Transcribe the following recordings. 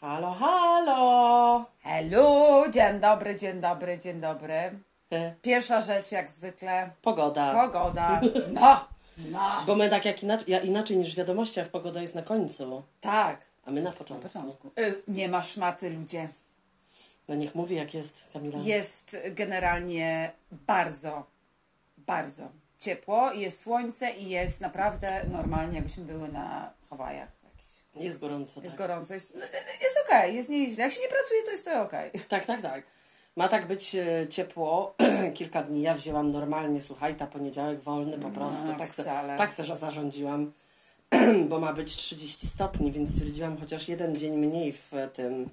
Halo, halo! Hello, dzień dobry, dzień dobry, dzień dobry. E, Pierwsza rzecz, jak zwykle, Pogoda. pogoda. No, no. Bo my tak jak inaczej, ja inaczej niż w wiadomościach, pogoda jest na końcu, Tak, a my na początku. początku. Y, Nie ma szmaty, ludzie. No niech mówi jak jest, Kamila. Jest generalnie bardzo, bardzo ciepło, jest słońce i jest naprawdę normalnie, jakbyśmy były na Hawajach. Jest gorąco, Jest tak. gorąco, jest, no, jest okej, jest nieźle. Jak się nie pracuje, to jest to okej. Tak, tak, tak. Ma tak być e, ciepło kilka dni. Ja wzięłam normalnie, słuchaj, ta poniedziałek wolny po prostu. No, tak, se, tak se zarządziła, bo ma być 30 stopni, więc stwierdziłam chociaż jeden dzień mniej w tym.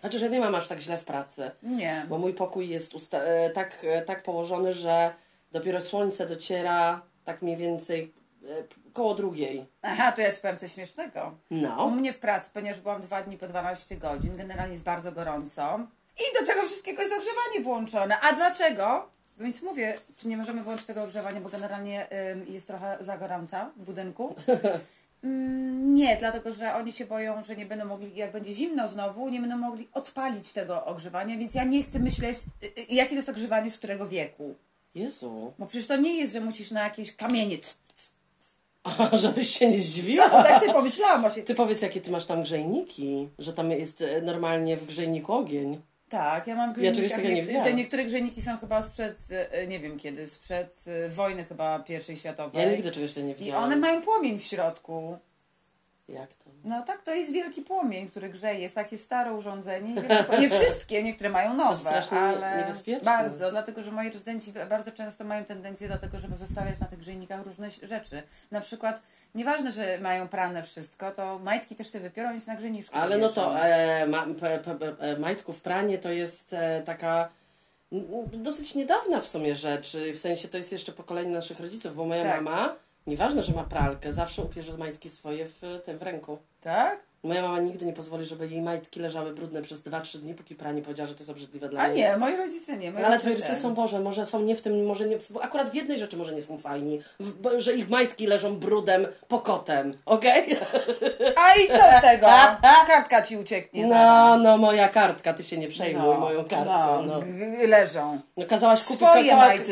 Znaczy, że nie mam aż tak źle w pracy. Nie. Bo mój pokój jest e, tak, e, tak położony, że dopiero słońce dociera tak mniej więcej e, koło drugiej. Aha, to ja ci powiem coś śmiesznego. U No. mnie w pracy, ponieważ byłam dwa dni po 12 godzin, generalnie jest bardzo gorąco. I do tego wszystkiego jest ogrzewanie włączone. A dlaczego? Więc mówię, czy nie możemy włączyć tego ogrzewania, bo generalnie ym, jest trochę za gorąco w budynku. Mm, nie, dlatego że oni się boją, że nie będą mogli, jak będzie zimno znowu, nie będą mogli odpalić tego ogrzewania, więc ja nie chcę myśleć, y, y, jakie to jest ogrzewanie, z którego wieku. Jezu. Bo przecież to nie jest, że musisz na jakieś kamienie. A, żebyś się nie zdziwiła. tak sobie pomyślałam właśnie. Ty powiedz, jakie ty masz tam grzejniki, że tam jest e, normalnie w grzejniku ogień. Tak, ja mam Ja grzejniki. czegoś takiego nie widziałam. te niektóre grzejniki są chyba sprzed, e, nie wiem kiedy, sprzed e, wojny chyba pierwszej światowej. Ja nigdy czegoś takiego nie I widziałam. one mają płomień w środku. Jak to? No tak, to jest wielki płomień, który grzeje. Jest takie stare urządzenie. Nie wszystkie, niektóre mają nowe, strasznie nie- ale niebezpieczne. bardzo, dlatego że moi rezydenci bardzo często mają tendencję do tego, żeby zostawiać na tych grzejnikach różne rzeczy. Na przykład, nieważne, że mają prane wszystko, to majtki też sobie wypiorą i się na grzejniczku Ale no to e, ma, e, majtków pranie to jest e, taka dosyć niedawna w sumie rzecz. W sensie to jest jeszcze pokolenie naszych rodziców, bo moja Tak. mama, nieważne, że ma pralkę, zawsze upierze majtki swoje w tym w ręku. Tak? Moja mama nigdy nie pozwoli, żeby jej majtki leżały brudne przez 2-3 dni, póki pranie powiedziała, że to jest obrzydliwe dla A mnie. nie, moi rodzice nie. Moi No, ale twoi rodzice są Boże, może są nie w tym, może nie, w, akurat w jednej rzeczy może nie są fajni, w, że ich majtki leżą brudem, pokotem, okej? A i co z tego? Kartka ci ucieknie. No, no, moja kartka, ty się nie przejmuj No, moją kartką, no. g- Leżą. no kazałaś kupić,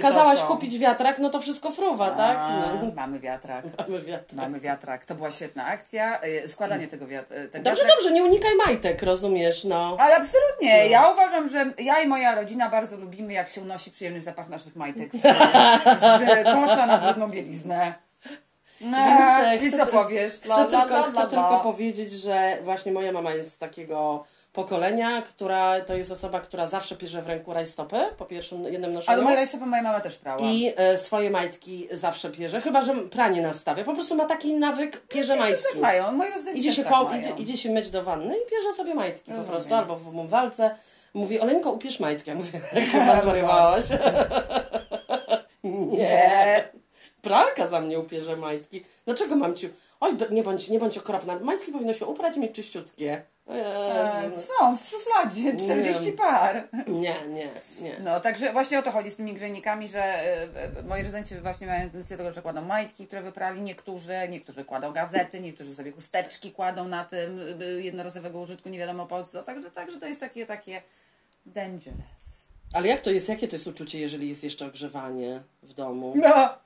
kazałaś kupić wiatrak, no to wszystko fruwa, tak? A, No. Mamy wiatrak. Mamy wiatrak. Mamy wiatrak. To była świetna akcja. Y, Składanie tego wiat- Dobrze, dobrze, nie unikaj majtek, rozumiesz, no. Ale absolutnie. No. Ja uważam, że ja i moja rodzina bardzo lubimy, jak się unosi przyjemny zapach naszych majtek z, z kosza na brudną bieliznę. No, Więc, e, co powiesz? Chcę, La, tylko, la, chcę tylko powiedzieć, że właśnie moja mama jest z takiego pokolenia, która to jest osoba, która zawsze pierze w ręku rajstopy po pierwszym jednym noszeniu. Ale moje rajstopy moja mama też prała. I e, swoje majtki zawsze pierze, chyba że pranie nastawia. Po prostu ma taki nawyk, pierze Też majtki. tak mają. Moi Idzie też się, tak ko- mają. idzie, idzie się myć do wanny i pierze sobie majtki po Rozumiem. prostu, albo w umywalce. Mówi, Oleńko, upierz majtki. Ja mówię, chyba zwariowałaś. nie. Pralka za mnie upierze majtki. Dlaczego mam ci... Oj, nie bądź, nie bądź okropna. Majtki powinno się uprać mieć czyściutkie. O E, Jezu. Są w szufladzie 40 par. Nie, nie, nie. No, także właśnie o to chodzi z tymi grzejnikami, że e, moi rezydenci właśnie mają tendencję do tego, że kładą majtki, które wyprali niektórzy, niektórzy kładą gazety, niektórzy sobie chusteczki kładą na tym e, jednorazowego użytku, nie wiadomo po co. Także, także to jest takie, takie dangerous. Ale jak to jest, jakie to jest uczucie, jeżeli jest jeszcze ogrzewanie w domu? No!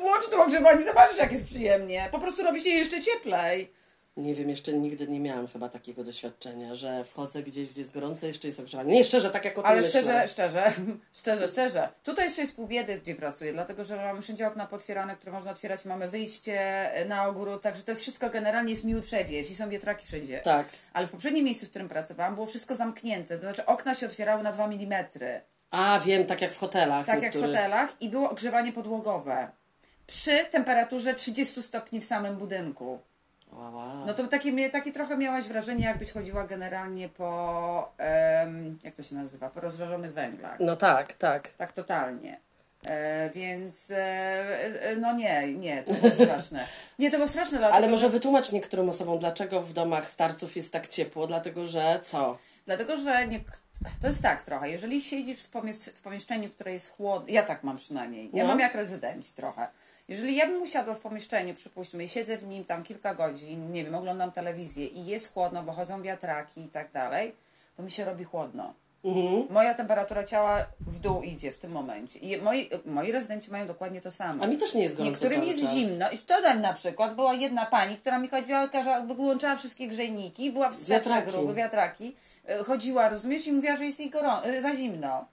Włącz to ogrzewanie, zobaczysz jak jest przyjemnie. Po prostu robi się jeszcze cieplej. Nie wiem, jeszcze nigdy nie miałam chyba takiego doświadczenia, że wchodzę gdzieś, gdzie jest gorąco, jeszcze jest ogrzewanie. Nie, szczerze, tak jak o tym Ale myślę. szczerze, szczerze, szczerze, szczerze. Tutaj jeszcze jest pół biedy, gdzie pracuję, dlatego że mamy wszędzie okna potwierane, które można otwierać, mamy wyjście na ogród, także to jest wszystko generalnie jest miły przewiew i są wiatraki wszędzie. Tak. Ale w poprzednim miejscu, w którym pracowałam, było wszystko zamknięte, to znaczy okna się otwierały na 2 mm, A, wiem, tak jak w hotelach tak jak w niektórych. hotelach i było ogrzewanie podłogowe. Przy temperaturze 30 stopni w samym budynku. Wow, wow. No to takie, trochę miałaś wrażenie, jakbyś chodziła generalnie po, em, jak to się nazywa, po rozżarzonych węglach. no tak, tak. Tak totalnie. E, więc e, e, no nie, nie, to było straszne. Nie, to było straszne, dlatego, Ale może wytłumacz niektórym osobom, dlaczego w domach starców jest tak ciepło, dlatego że co? dlatego że niek- To jest tak trochę, jeżeli siedzisz w, pomiesz- w pomieszczeniu, które jest chłodne, ja tak mam przynajmniej, ja No. mam jak rezydenci trochę. Jeżeli ja bym usiadła w pomieszczeniu, przypuśćmy, i siedzę w nim tam kilka godzin, nie wiem, oglądam telewizję i jest chłodno, bo chodzą wiatraki i tak dalej, to mi się robi chłodno. Mhm. Moja temperatura ciała w dół idzie w tym momencie. I moi, moi rezydenci mają dokładnie to samo. A mi też nie jest gorąco Niektórym jest czas. zimno. I wczoraj na przykład była jedna pani, która mi chodziła, wyłączała wszystkie grzejniki, była w swetrze gruby, wiatraki. y, Chodziła, rozumiesz, i mówiła, że jest jej gorą- y, za zimno.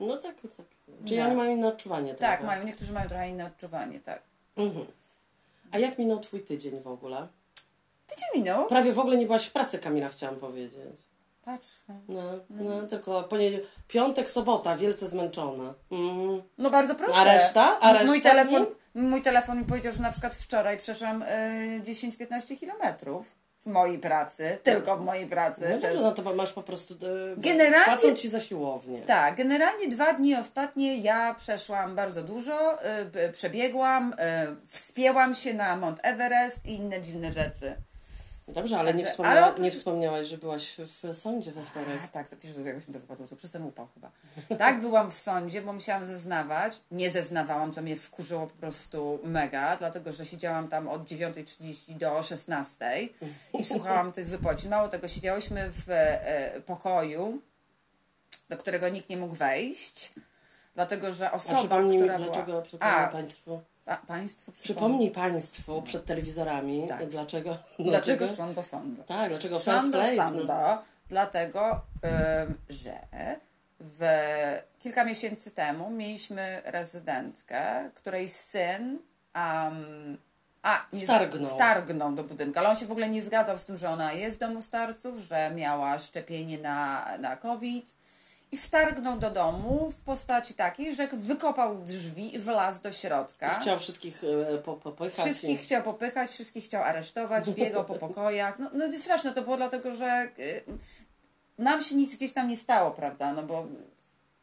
No tak, tak. Czyli No. oni mają inne odczuwanie Tak, tego. mają, niektórzy mają trochę inne odczuwanie, tak. Mhm. A jak minął twój tydzień w ogóle? Tydzień minął. Prawie w ogóle nie byłaś w pracy, Kamila, chciałam powiedzieć. Patrz. No, no tylko poniedziałek, piątek, sobota, wielce zmęczona. Mhm. No bardzo proszę. A reszta? A reszta Mój telefon, mój telefon mi powiedział, że na przykład wczoraj przeszłam y, 10-15 kilometrów w mojej pracy, tylko w mojej pracy. No przez- no to masz po prostu... e, Generalnie- Płacą ci za siłownię. Tak, generalnie dwa dni ostatnie ja przeszłam bardzo dużo, y, przebiegłam, y, wspięłam się na Mount Everest i inne dziwne rzeczy. Dobrze, ale nie, Także- wspomniała, ale oprócz- nie wspomniałaś, że byłaś w, w sądzie we wtorek. A tak, zapiszę, że jakoś mi to wypadło, to przez ten upał chyba. Tak, byłam w sądzie, bo musiałam zeznawać. Nie zeznawałam, co mnie wkurzyło po prostu mega, dlatego że siedziałam tam od 9.30 do 16.00 i słuchałam tych wypowiedzi. Mało tego, siedziałyśmy w e, pokoju, do którego nikt nie mógł wejść, dlatego że osoba, która dlaczego, była... A, Państwu. Pa, państwu Przypomnij Państwu przed telewizorami, Tak. dlaczego... Dlaczego szłam do sądu? Tak, dlaczego Szłam do place? sądu, No. dlatego, ym, że w kilka miesięcy temu mieliśmy rezydentkę, której syn um, a, nie, Wtargnął. wtargnął do budynku, ale on się w ogóle nie zgadzał z tym, że ona jest w domu starców, że miała szczepienie na, na COVID i wtargnął do domu w postaci takiej, że wykopał drzwi i wlazł do środka. Chciał wszystkich e, po, popychać. Wszystkich i- chciał popychać, wszystkich chciał aresztować, biegał po pokojach. No, no straszne to było, dlatego że y, nam się nic gdzieś tam nie stało, prawda? No bo,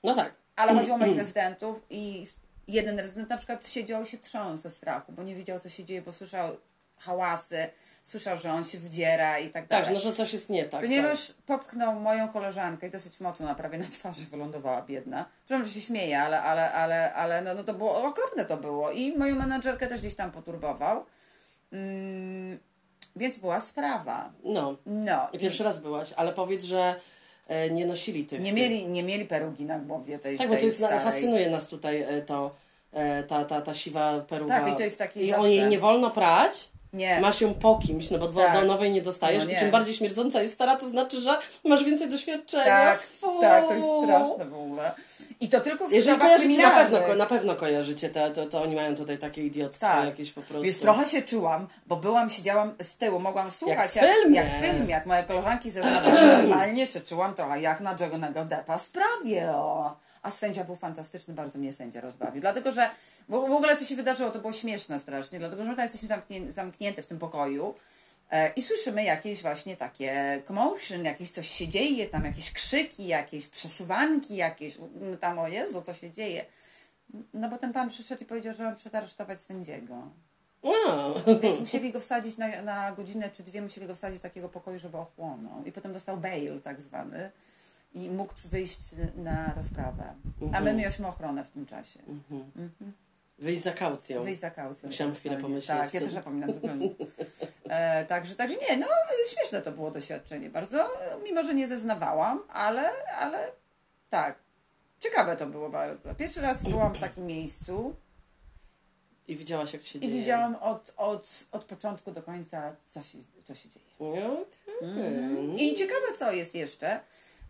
No tak. ale chodziło o moich rezydentów i jeden rezydent na przykład siedział i się trząsł ze strachu, bo nie wiedział, co się dzieje, bo słyszał hałasy, słyszał, że on się wdziera i tak dalej. Tak, no że coś jest nie tak. Ponieważ popchnął moją koleżankę i dosyć mocno, na prawie na twarzy wylądowała biedna. Przepraszam, że się śmieję, ale, ale, ale, ale no, no to było, okropne to było. I moją menadżerkę też gdzieś tam poturbował. Mm, więc była sprawa. tak. No. No. I pierwszy raz byłaś, ale powiedz, że e, nie nosili tych. Nie mieli, nie mieli perugi na głowie tej Tak, bo to tej jest, starej. fascynuje nas tutaj e, to, e, ta, ta, ta siwa peruka. Tak, i to jest takie I zawsze- o niej nie wolno prać. Nie. Masz ją po kimś, no bo do, Tak. do nowej nie dostajesz. No I nie. czym bardziej śmierdząca jest stara, to znaczy, że masz więcej doświadczenia. Tak, tak, to jest straszne w ogóle. I to tylko w Jeżeli kojarzycie, na pewno, na pewno kojarzycie, to, to, to oni mają tutaj takie idiotstwo Tak. jakieś po prostu. Więc trochę się czułam, bo byłam, siedziałam z tyłu, mogłam słuchać jak, jak w filmie, jak moje koleżanki zeznawały normalnie, się czułam trochę jak na Jogonego Deppa sprawie, o. A sędzia był fantastyczny, bardzo mnie sędzia rozbawił. Dlatego, że w w ogóle co się wydarzyło, to było śmieszne strasznie, dlatego, że my tam jesteśmy zamknię, zamknięte w tym pokoju e, i słyszymy jakieś właśnie takie commotion, jakieś coś się dzieje, tam jakieś krzyki, jakieś przesuwanki, jakieś, no tam o Jezu, co się dzieje. No bo ten pan przyszedł i powiedział, że mam przearesztować sędziego. Więc musieli go wsadzić na, na godzinę czy dwie, musieli go wsadzić do takiego pokoju, żeby ochłonął. I potem dostał bail tak zwany i mógł wyjść na rozprawę. A my mieliśmy ochronę w tym czasie. Wyjść za kaucją. Wyjść za kaucją. Musiałam chwilę totalnie. pomyśleć Tak, ja też zapominam zupełnie. E, także, także nie, no śmieszne to było doświadczenie bardzo, mimo że nie zeznawałam, ale, ale tak. Ciekawe to było bardzo. Pierwszy raz byłam w takim miejscu, I widziałaś, jak to się I dzieje. widziałam od, od, od początku do końca, co się, co się dzieje. Okej. I ciekawe, co jest jeszcze,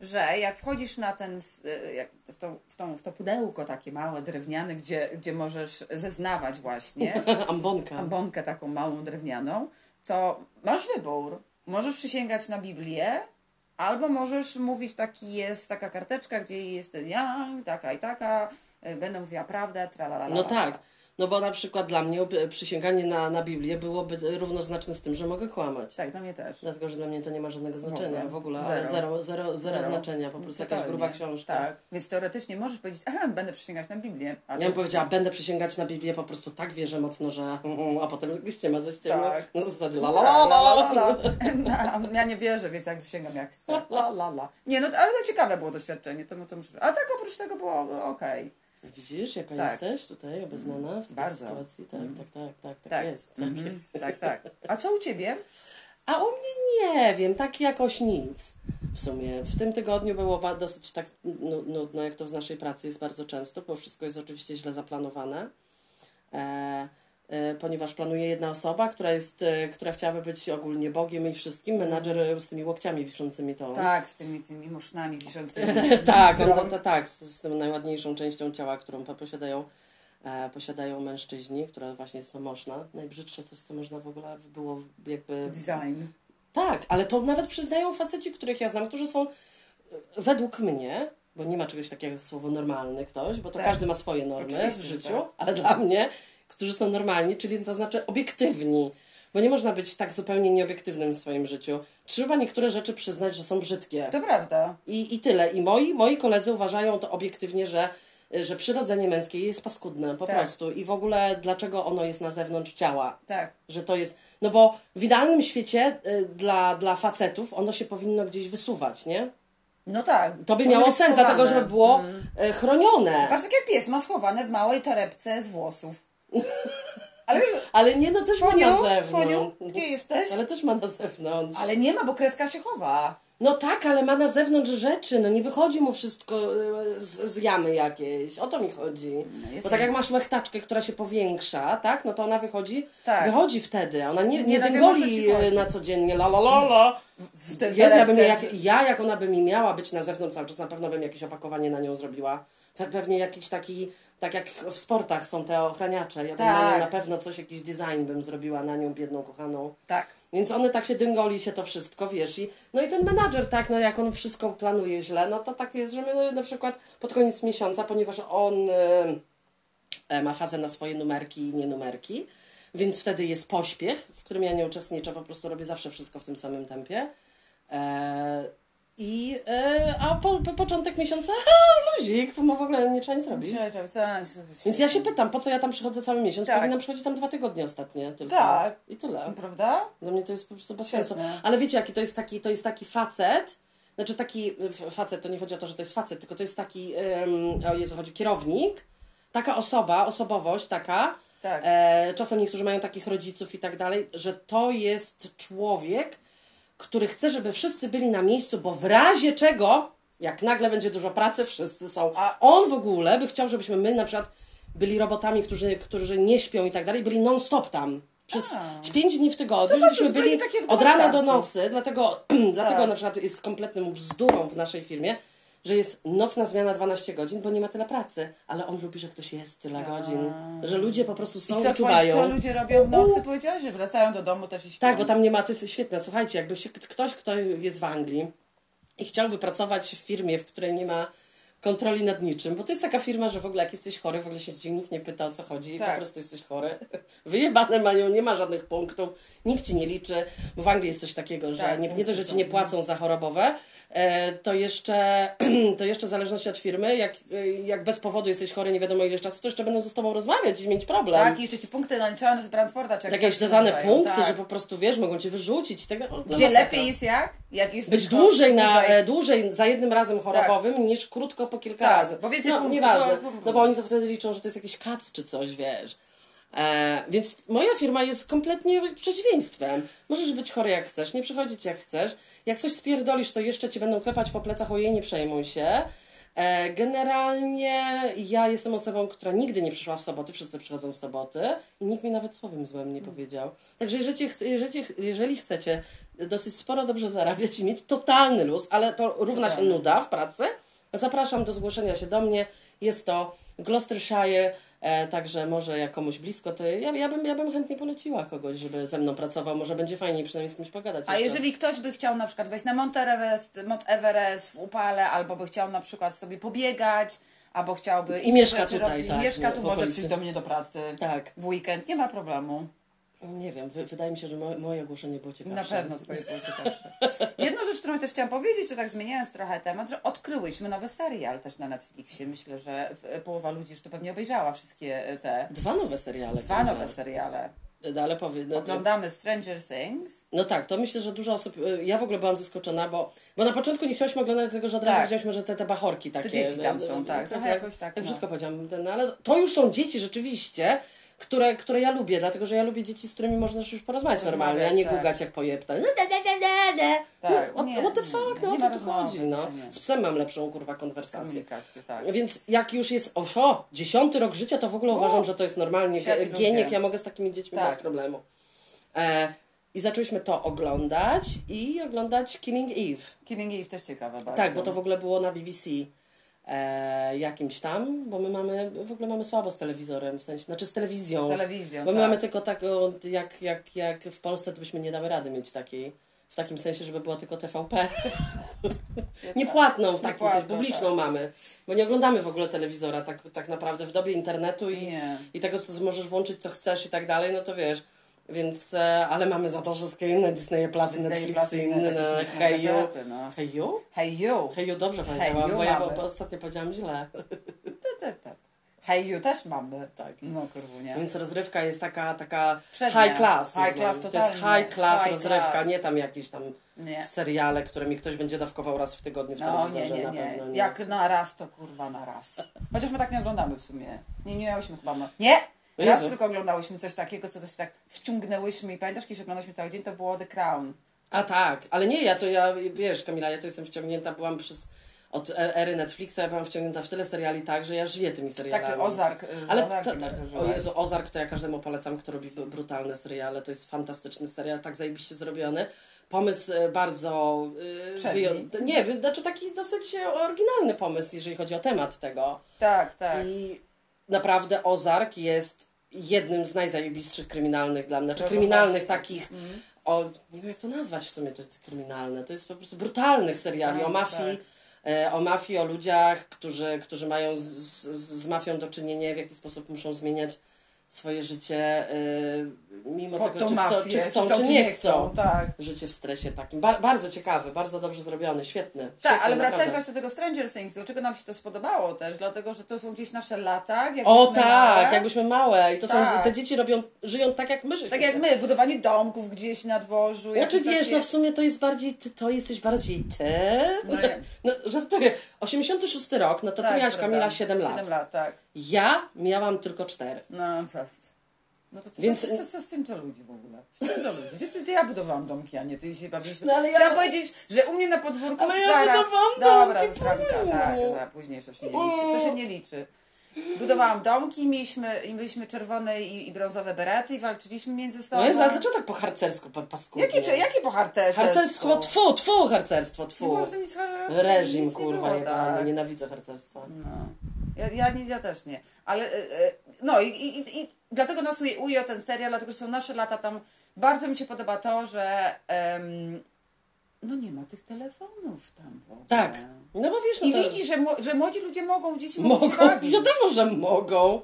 że jak wchodzisz na ten, y, w, to, w, tą, w to pudełko takie małe, drewniane, gdzie, gdzie możesz zeznawać właśnie, Ambonka. ambonkę taką małą drewnianą, to masz wybór. Możesz przysięgać na Biblię, albo możesz mówić, taki jest taka karteczka, gdzie jest ja, taka i taka, y, będę mówiła prawdę, tralalala. No tak. No bo na przykład dla mnie przysięganie na, na Biblię byłoby równoznaczne z tym, że mogę kłamać. Tak, dla mnie też. Dlatego, że dla mnie to nie ma żadnego znaczenia w ogóle, Zero. ale zero, zero, zero, znaczenia, po prostu jakaś gruba książka. Tak, więc teoretycznie możesz powiedzieć, aha, będę przysięgać na Biblię. A Ja bym powiedziała, będę przysięgać na Biblię, po prostu tak wierzę mocno, że a potem ze ściemy. Tak. No, zasadzie la, La, la, la, la, la, la. la. No, Ja nie wierzę, więc jak przysięgam jak chcę. La, la, la. Nie, no ale to ciekawe było doświadczenie, to, to muszę... A tak oprócz tego było okej. Widzisz, jaka Tak. jesteś tutaj obeznana w takiej Bardzo. sytuacji? Tak, tak, tak, tak, tak, Tak. jest. Tak. Mhm. Tak, tak. A co u Ciebie? A u mnie nie wiem, tak jakoś nic w sumie. W tym tygodniu było dosyć tak nu- nudno, jak to w naszej pracy jest bardzo często, bo wszystko jest oczywiście źle zaplanowane. E, ponieważ planuje jedna osoba, która jest, e, która chciałaby być ogólnie Bogiem i wszystkim, menadżer e, z tymi łokciami wiszącymi to. Tak, z tymi, tymi musznami wiszącymi. tak, on to, rąk. to, tak, z, z tą najładniejszą częścią ciała, którą po- posiadają, e, posiadają mężczyźni, która właśnie jest moszna. Najbrzydsze coś, co można w ogóle było jakby... Design. Tak, ale to nawet przyznają faceci, których ja znam, którzy są e, według mnie, bo nie ma czegoś takiego jak słowo normalny ktoś, bo to Tak. każdy ma swoje normy Oczywiście, w życiu, tak. ale dla mnie, którzy są normalni, czyli to znaczy obiektywni. Bo nie można być tak zupełnie nieobiektywnym w swoim życiu. Trzeba niektóre rzeczy przyznać, że są brzydkie. To prawda. I, I tyle. I moi, moi koledzy uważają to obiektywnie, że, że przyrodzenie męskie jest paskudne po Tak. prostu. I w ogóle dlaczego ono jest na zewnątrz ciała? Tak. Że to jest. No bo w idealnym świecie y, dla, dla facetów ono się powinno gdzieś wysuwać, nie? No tak. To by miało sens, schowane. dlatego żeby było Mm. y, chronione. Patrz, tak jak pies ma schowane w małej torebce z włosów. Ale Ale nie, no też ma na zewnątrz. Foniu, gdzie jesteś? Ale też ma na zewnątrz. Ale nie ma, bo kredka się chowa. No tak, ale ma na zewnątrz rzeczy, no nie wychodzi mu wszystko y, z, z jamy jakiejś, o to mi chodzi. jest Bo tak jak masz łechtaczkę, która się powiększa, tak, no to ona wychodzi, Tak. wychodzi wtedy, ona nie, Nie, nie, no dyngoli na codziennie, la la la la. Tej Jezu, ja, bym jak, ja, jak ona by mi miała być na zewnątrz cały czas, na pewno bym jakieś opakowanie na nią zrobiła. Pe- Pewnie jakiś taki, tak jak w sportach są te ochraniacze, ja bym na Tak. pewno coś, jakiś design bym zrobiła na nią, biedną, kochaną. Tak. Więc one tak się dyngoli się to wszystko, wiesz, i no i ten menadżer tak, no jak on wszystko planuje źle, no to tak jest, że my no, na przykład pod koniec miesiąca, ponieważ on y, ma fazę na swoje numerki i nie numerki, więc wtedy jest pośpiech, w którym ja nie uczestniczę, po prostu robię zawsze wszystko w tym samym tempie. E, i, e, a po, po początek miesiąca, ha, luzik, bo w ogóle nie trzeba nic robić. Więc ja się pytam, po co ja tam przychodzę cały miesiąc? Tak. Powinnam przychodzić tam dwa tygodnie ostatnie tylko. Tak. I tyle. Prawda? Dla mnie to jest po prostu bez sensu. Ale wiecie, jaki to jest taki, to jest taki facet, znaczy taki f- facet, to nie chodzi o to, że to jest facet, tylko to jest taki, um, o Jezu, chodzi kierownik, taka osoba, osobowość taka, Tak. e, czasem niektórzy mają takich rodziców i tak dalej, że to jest człowiek, który chce, żeby wszyscy byli na miejscu, bo w razie czego, jak nagle będzie dużo pracy, wszyscy są. A- on w ogóle by chciał, żebyśmy my na przykład byli robotami, którzy, którzy nie śpią i tak dalej, byli non-stop tam. Przez A. pięć dni w tygodniu, żebyśmy byli tak od rana do nocy, dlatego, dlatego Tak. na przykład jest kompletną bzdurą w naszej firmie, że jest nocna zmiana 12 godzin, bo nie ma tyle pracy, ale on lubi, że ktoś jest tyle godzin, że ludzie po prostu są I i, co, czuwają. co ludzie robią w nocy? Powiedziałeś, że wracają do domu też i śpią. Tak, bo tam nie ma, to jest świetne. Słuchajcie, jakby się ktoś, kto jest w Anglii i chciałby pracować w firmie, w której nie ma kontroli nad niczym, bo to jest taka firma, że w ogóle jak jesteś chory, w ogóle się cię nikt nie pyta o co chodzi, Tak. po prostu jesteś chory. Wyjebane mają, nie ma żadnych punktów, nikt ci nie liczy, bo w Anglii jest coś takiego, że Tak, nie, nie to, że ci nie płacą za chorobowe, to jeszcze, to jeszcze w zależności od firmy, jak, e, jak bez powodu jesteś chory nie wiadomo ile czasu, to jeszcze będą ze tobą rozmawiać i mieć problem. Tak, i jeszcze ci punkty naliczają z Brandforda. Czy się dodane punkty, tak. że po prostu wiesz, mogą cię wyrzucić tak dalej. O, dla Gdzie masakra. lepiej jest jak? Jak jest Być dłużej, na, dłużej. e, dłużej za jednym razem chorobowym niż krótko po kilka Tak, razy. bo więcej no, punktów, nieważne, no bo oni to wtedy liczą, że to jest jakiś kac czy coś, wiesz. E, więc moja firma jest kompletnie przeciwieństwem. Możesz być chory jak chcesz, nie przychodzić jak chcesz. Jak coś spierdolisz, to jeszcze ci będą klepać po plecach, ojej, nie przejmuj się. E, generalnie ja jestem osobą, która nigdy nie przyszła w soboty, wszyscy przychodzą w soboty i nikt mi nawet słowem złym nie powiedział. Także jeżeli, chce- jeżeli, jeżeli chcecie dosyć sporo dobrze zarabiać i mieć totalny luz, ale to równa się nuda w pracy, zapraszam do zgłoszenia się do mnie. Jest to Gloucestershire, e, także może jak komuś blisko, to ja, ja, bym, ja bym chętnie poleciła kogoś, żeby ze mną pracował. Może będzie fajniej przynajmniej z kimś pogadać A jeszcze. jeżeli ktoś by chciał na przykład wejść na Mount Everest, Mount Everest w upale, albo by chciał na przykład sobie pobiegać, albo chciałby I mieszka tutaj, robić, tak, mieszka tu, może przyjść do mnie do pracy Tak. w weekend, nie ma problemu. Nie wiem, wy, wydaje mi się, że moje, moje ogłoszenie było ciekawsze. Na pewno twoje było ciekawsze. Jedną rzecz, którą też chciałam powiedzieć, to tak zmieniając trochę temat, że odkryłyśmy nowy serial też na Netflixie. Myślę, że połowa ludzi już to pewnie obejrzała wszystkie e, te Dwa nowe seriale. dwa nowe seriale. No, ale powie, no, Oglądamy Stranger Things. no tak, to myślę, że dużo osób. y, Ja w ogóle byłam zaskoczona, bo, bo na początku nie chciałyśmy oglądać tego, że od razu Tak. widzieliśmy, że te, te bachorki takie. dzieci tam y, są, y, tak, trochę jakoś tak, no. brzydko powiedziałam, ale to już są dzieci rzeczywiście. Które, które ja lubię, dlatego że ja lubię dzieci, z którymi można już porozmawiać normalnie, a nie tak. gugać jak pojebta. Tak, no, nie, what, the fuck, no o co tu chodzi, no. Z psem mam lepszą, kurwa, konwersację. Tak. Więc jak już jest, o, o dziesiąty rok życia, to w ogóle uważam, że to jest normalnie świetni ge- gieniek, ludzie. ja mogę z takimi dziećmi Tak. bez problemu. E, I zaczęłyśmy to oglądać i oglądać Killing Eve. Killing Eve też ciekawe bardzo. Tak, bo to w ogóle było na BBC e, jakimś tam, bo my mamy, w ogóle mamy słabo z telewizorem, w sensie, znaczy z telewizją. Telewizją, Bo my tak. mamy tylko taką, jak, jak, jak w Polsce, to byśmy nie dały rady mieć takiej, w takim sensie, żeby była tylko TVP. Niepłatną w takim Niepłatną, sensie, publiczną mamy. Bo nie oglądamy w ogóle telewizora tak, tak naprawdę w dobie internetu i, Nie. i tego, co możesz włączyć, co chcesz i tak dalej, no to wiesz. Więc, e, ale mamy za to wszystkie inne Disney Plus, Disney Netflix, Plus i inne inne, Hey You. no. Hey You? Hey you! Hey You, dobrze powiedziałam, You bo ja bo ostatnio powiedziałam źle. Ta, ta, ta. Hey you też mamy. Tak. No kurwu, nie? Więc rozrywka jest taka, taka Przednia. high class. High class. To jest high class High rozrywka, class. nie tam jakieś tam Nie. seriale, które mi ktoś będzie dawkował raz w tygodniu w No telewizorze, nie, nie, na pewno nie. Jak na raz, to kurwa na raz. Chociaż my tak nie oglądamy w sumie. Nie, nie miałyśmy chyba... Nie! Raz Jezu. tylko oglądałyśmy coś takiego, co też tak wciągnęłyśmy i pamiętasz, kiedyś oglądałyśmy cały dzień, to było The Crown. A tak, ale nie, ja to ja, wiesz Kamila, ja to jestem wciągnięta, byłam przez od e- ery Netflixa, ja byłam wciągnięta w tyle seriali tak, że ja żyję tymi serialami. Taki Ozark. y, Ale to, bardzo o. Jezu, Ozark to ja każdemu polecam, kto robi brutalne seriale. To jest fantastyczny serial, tak zajebiście zrobiony. Pomysł e, bardzo... e, Przedni. wyją- Nie, znaczy taki dosyć e, oryginalny pomysł, jeżeli chodzi o temat tego. Tak, tak. I naprawdę Ozark jest jednym z najzajebistszych kryminalnych dla mnie. Znaczy kryminalnych właśnie. takich... O, nie wiem jak to nazwać w sumie, to kryminalne. To jest po prostu brutalnych seriali Tak, o mafii. e, O mafii, o ludziach, którzy, którzy mają z, z, z mafią do czynienia, w jaki sposób muszą zmieniać swoje życie, e, mimo Pod tego, czy, chcą, mafię, czy chcą, czy nie chcą. Tak. Życie w stresie takim. Ba bardzo ciekawy, bardzo dobrze zrobiony, świetny. Tak, świetny, ale wracając naprawdę. właśnie do tego Stranger Things, dlaczego nam się to spodobało też? Dlatego, że to są gdzieś nasze lata. O tak, małe. jakbyśmy małe. I to Tak. są, te dzieci robią, żyją tak jak my żyjemy. Tak jak my, budowanie domków gdzieś na dworzu. Znaczy wiesz, takie- no w sumie to jest bardziej, ty, to jesteś bardziej ty. No nie. No żartuję. 86 rok, no to ty miałaś. Kamila 7 lat. 7 lat, tak. Ja miałam tylko 4. No, no to co, Więc- co, co, z tym to ludzi w ogóle? Z tym to ludzi? Ty, ty, ja budowałam domki, a nie ty się bawiliśmy. No, ale ja- Chciałam powiedzieć, że u mnie na podwórku Ale ja zaraz... budowałam Dobra, domki, czemu? tak, tak, później to się nie liczy. To się nie liczy. Budowałam domki, mieliśmy, i mieliśmy czerwone i, i brązowe berety i walczyliśmy między sobą. No jest, ale dlaczego tak po harcersku, pa, paskudnie? Jakie, jakie po harcerstwo? Harcerstwo, tfu, tfu, harcerstwo, tfu. Reżim, kurwa, jebany, tak. nienawidzę harcerstwa. No. Ja, ja, nie, ja też nie. Ale e, e, no i, i, i dlatego nas uj- ujął ten serial, dlatego że są nasze lata tam. Bardzo mi się podoba to, że no nie ma tych telefonów tam w ogóle. Tak. No bo wiesz, no I to... widzisz, że, że młodzi ludzie mogą, dzieci mogą, wiadomo, że mogą.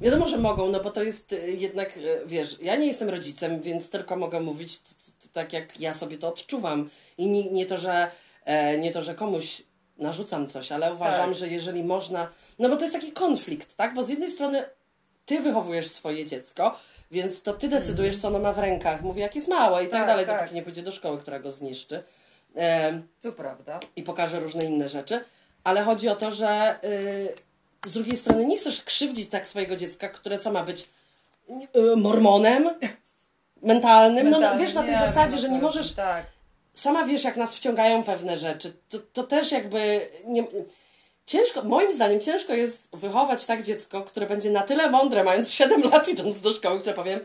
Wiadomo, że mogą, no bo to jest y, jednak, wiesz, ja nie jestem rodzicem, więc tylko mogę mówić tak, jak ja sobie to odczuwam. I nie, nie, to, że, e, nie to, że komuś narzucam coś, ale uważam, Tak. że jeżeli można, no bo to jest taki konflikt, tak? Bo z jednej strony ty wychowujesz swoje dziecko, więc to ty decydujesz, co ono ma w rękach. Mówi, jak jest małe i tak, Tak, dalej, tak. dopóki nie pójdzie do szkoły, która go zniszczy. To prawda. i pokaże różne inne rzeczy, ale chodzi o to, że y, z drugiej strony nie chcesz krzywdzić tak swojego dziecka, które co ma być y, mormonem mentalnym. No, Mentalnie, wiesz, na tej nie, zasadzie, no że nie możesz. Tak. Sama wiesz, jak nas wciągają pewne rzeczy. To, to też jakby. Nie, ciężko, moim zdaniem, ciężko jest wychować tak dziecko, które będzie na tyle mądre, mając 7 lat idąc do szkoły, które powiem.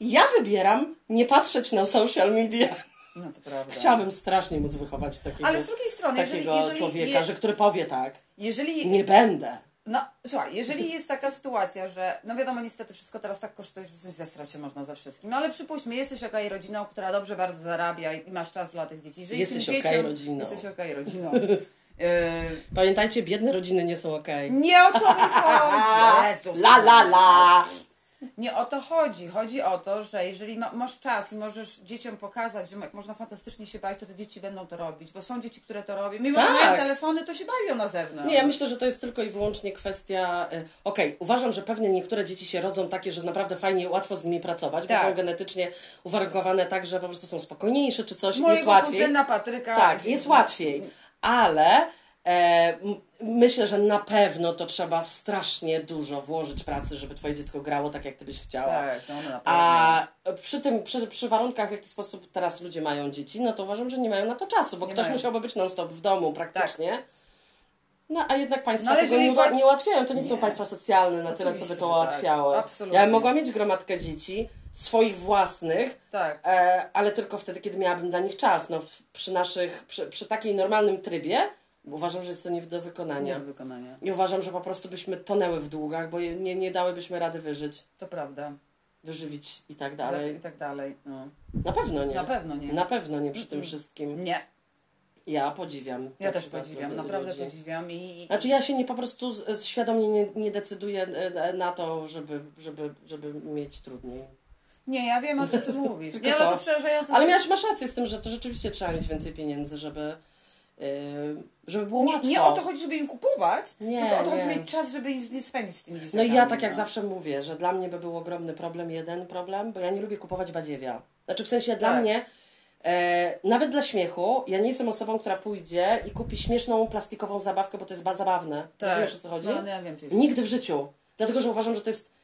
Ja wybieram nie patrzeć na social media. No to prawda. Chciałabym strasznie móc wychować takiego, Ale z drugiej strony, jeżeli, takiego jeżeli, człowieka, je, że który powie tak. jeżeli Nie będę. No, słuchaj, jeżeli jest taka sytuacja, że, no wiadomo, niestety wszystko teraz tak kosztuje, że sensie zesrać się można ze wszystkim, no ale przypuśćmy, jesteś okej rodziną, która dobrze bardzo zarabia i masz czas dla tych dzieci. Żyj Jesteś okej dzieciom, rodziną. Jesteś okej rodziną. Yy, Pamiętajcie, biedne rodziny nie są okej. nie o to mi chodzi. La la la! Nie o to chodzi. Chodzi o to, że jeżeli ma, masz czas i możesz dzieciom pokazać, że można fantastycznie się bawić, to te dzieci będą to robić. Bo są dzieci, które to robią. Mimo, że Tak. mają telefony, to się bawią na zewnątrz. Nie, ja myślę, że to jest tylko i wyłącznie kwestia. y, Okej, uważam, że pewnie niektóre dzieci się rodzą takie, że naprawdę fajnie, łatwo z nimi pracować, Tak. bo są genetycznie uwarunkowane tak, że po prostu są spokojniejsze czy coś i Mojego jest łatwiej. kuzyna Patryka. Tak, jest łatwiej, ale e, myślę, że na pewno to trzeba strasznie dużo włożyć pracy, żeby Twoje dziecko grało tak, jak Ty byś chciała. Tak, no, no. A przy tym, przy, przy warunkach, w jaki sposób teraz ludzie mają dzieci, no to uważam, że nie mają na to czasu, bo Nie ktoś mają. musiałby być non-stop w domu praktycznie. No, a jednak państwa No, tego nie, nie ułatwiają. To nie, są Nie. państwa socjalne na tyle, co by Oczywiście, to tak. ułatwiało. Absolutnie. Ja bym mogła mieć gromadkę dzieci, swoich własnych, Tak. E, ale tylko wtedy, kiedy miałabym dla nich czas. No, w, przy naszych, przy, przy takiej normalnym trybie uważam, że jest to nie do Nie wykonania. do wykonania. I uważam, że po prostu byśmy tonęły w długach, bo nie, nie dałybyśmy rady wyżyć, To prawda. wyżywić i tak I dalej. tak dalej. No. Na pewno nie. Na pewno nie. Na pewno nie przy tym wszystkim. Nie. Ja podziwiam. Ja tak też podziwiam, ludzi. naprawdę podziwiam. I, i, Znaczy ja się nie po prostu świadomie nie, nie decyduję e, na to, żeby, żeby, żeby mieć trudniej. Nie, ja wiem o czym ty mówisz. Tylko Nie, ale to. to przerażające. Ale miałaś, masz rację z tym, że to rzeczywiście trzeba mieć więcej pieniędzy, żeby, yy, żeby było nie, łatwo. nie o to chodzi, żeby im kupować, Nie, tylko o to chodzi, nie. żeby mieć czas, żeby im z nim spędzić z tymi No dzieciakami. i ja tak jak no. zawsze mówię, że dla mnie by był ogromny problem, jeden problem, bo ja nie lubię kupować badziewia. Znaczy w sensie dla Tak. mnie, e, nawet dla śmiechu, ja nie jestem osobą, która pójdzie i kupi śmieszną plastikową zabawkę, bo to jest ba- zabawne. Tak. Rozumiesz o co chodzi? No, no, ja wiem, co jest. Nigdy w życiu. Dlatego, że uważam, że to jest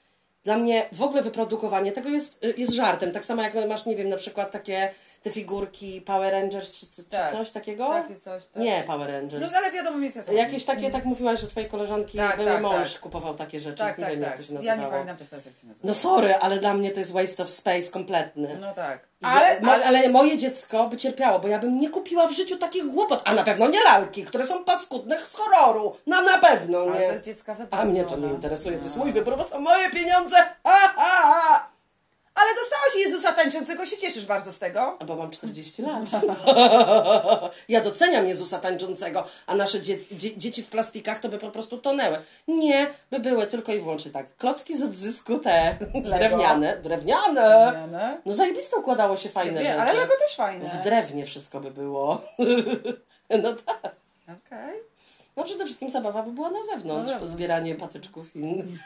dla mnie w ogóle wyprodukowanie tego jest, jest żartem. Tak samo jak masz, nie wiem, na przykład takie te figurki Power Rangers czy, czy Tak. coś takiego? Takie coś. Tak. Nie, Power Rangers. No ale wiadomo mi co to Jakieś takie, tak mówiłaś, że twojej koleżanki Tak, były tak, mąż tak. kupował takie rzeczy. Tak, nie tak, wiem, jak tak. to się Ja nazywało. nie pamiętam też teraz jak się nazywa. No sorry, ale dla mnie to jest waste of space kompletny. No tak. Ale, Ale, ale, ale moje dziecko by cierpiało, bo ja bym nie kupiła w życiu takich głupot, a na pewno nie lalki, które są paskudne z horroru. No na pewno ale to nie. jest dziecka wybór. A mnie to no. nie interesuje, to jest No. mój wybór, bo są moje pieniądze. Ha, ha, ha. Ale dostałaś Jezusa tańczącego, się cieszysz bardzo z tego? Bo mam 40 lat. ja doceniam Jezusa tańczącego, a nasze dzie dzie dzieci w plastikach to by po prostu tonęły. Nie, by były tylko i wyłącznie tak. Klocki z odzysku te drewniane. Drewniane! Nie, No zajebiste układało się fajne rzeczy. ale Lego też fajne. W drewnie wszystko by było. no tak. Okej. No przede wszystkim zabawa by była na zewnątrz, No zbieranie patyczków innych.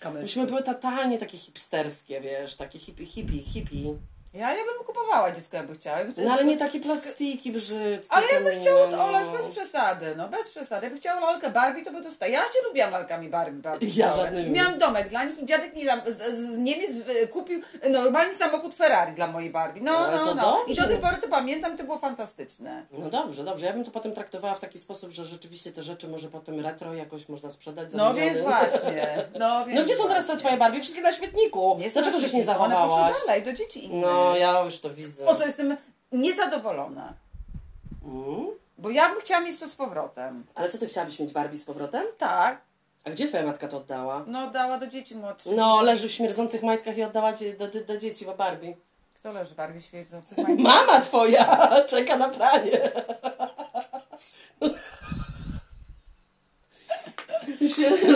Kamerki. Myśmy były totalnie takie hipsterskie, wiesz, takie hippie, hippie, hippie. Ja, ja bym kupowała dziecko, jakby chciała. Jakby No ale nie takie plastiki brzydkie. Ale jakby nie, to no. olać bez przesady, no bez przesady. Jakby chciało lalkę Barbie, to by dostała. Ja się lubiłam lalkami Barbie. Barbie Ja żadnymi. Miałam domek dla nich i dziadek mi tam z, z Niemiec kupił normalny samochód Ferrari dla mojej Barbie. No, Ale no, to no. I dobrze. do tej pory to pamiętam, to było fantastyczne. No dobrze, dobrze. Ja bym to potem traktowała w taki sposób, że rzeczywiście te rzeczy może potem retro jakoś można sprzedać za No miliony. więc właśnie. No, więc No gdzie są teraz te właśnie. twoje Barbie? Wszystkie na śmietniku. Nie Dlaczego żeś nie świetniku, One zachowałaś? poszły dalej, do dzieci innych. No ja już to widzę. O co jestem niezadowolona. Mm? Bo ja bym chciała mieć to z powrotem. Ale co ty chciałabyś mieć Barbie z powrotem? Tak. A gdzie twoja matka to oddała? No dała do dzieci młodszych. No, leży w śmierdzących majtkach i oddała dzie- do, do, do dzieci, bo Barbie. Kto leży Barbie świecących Mama twoja czeka na pranie.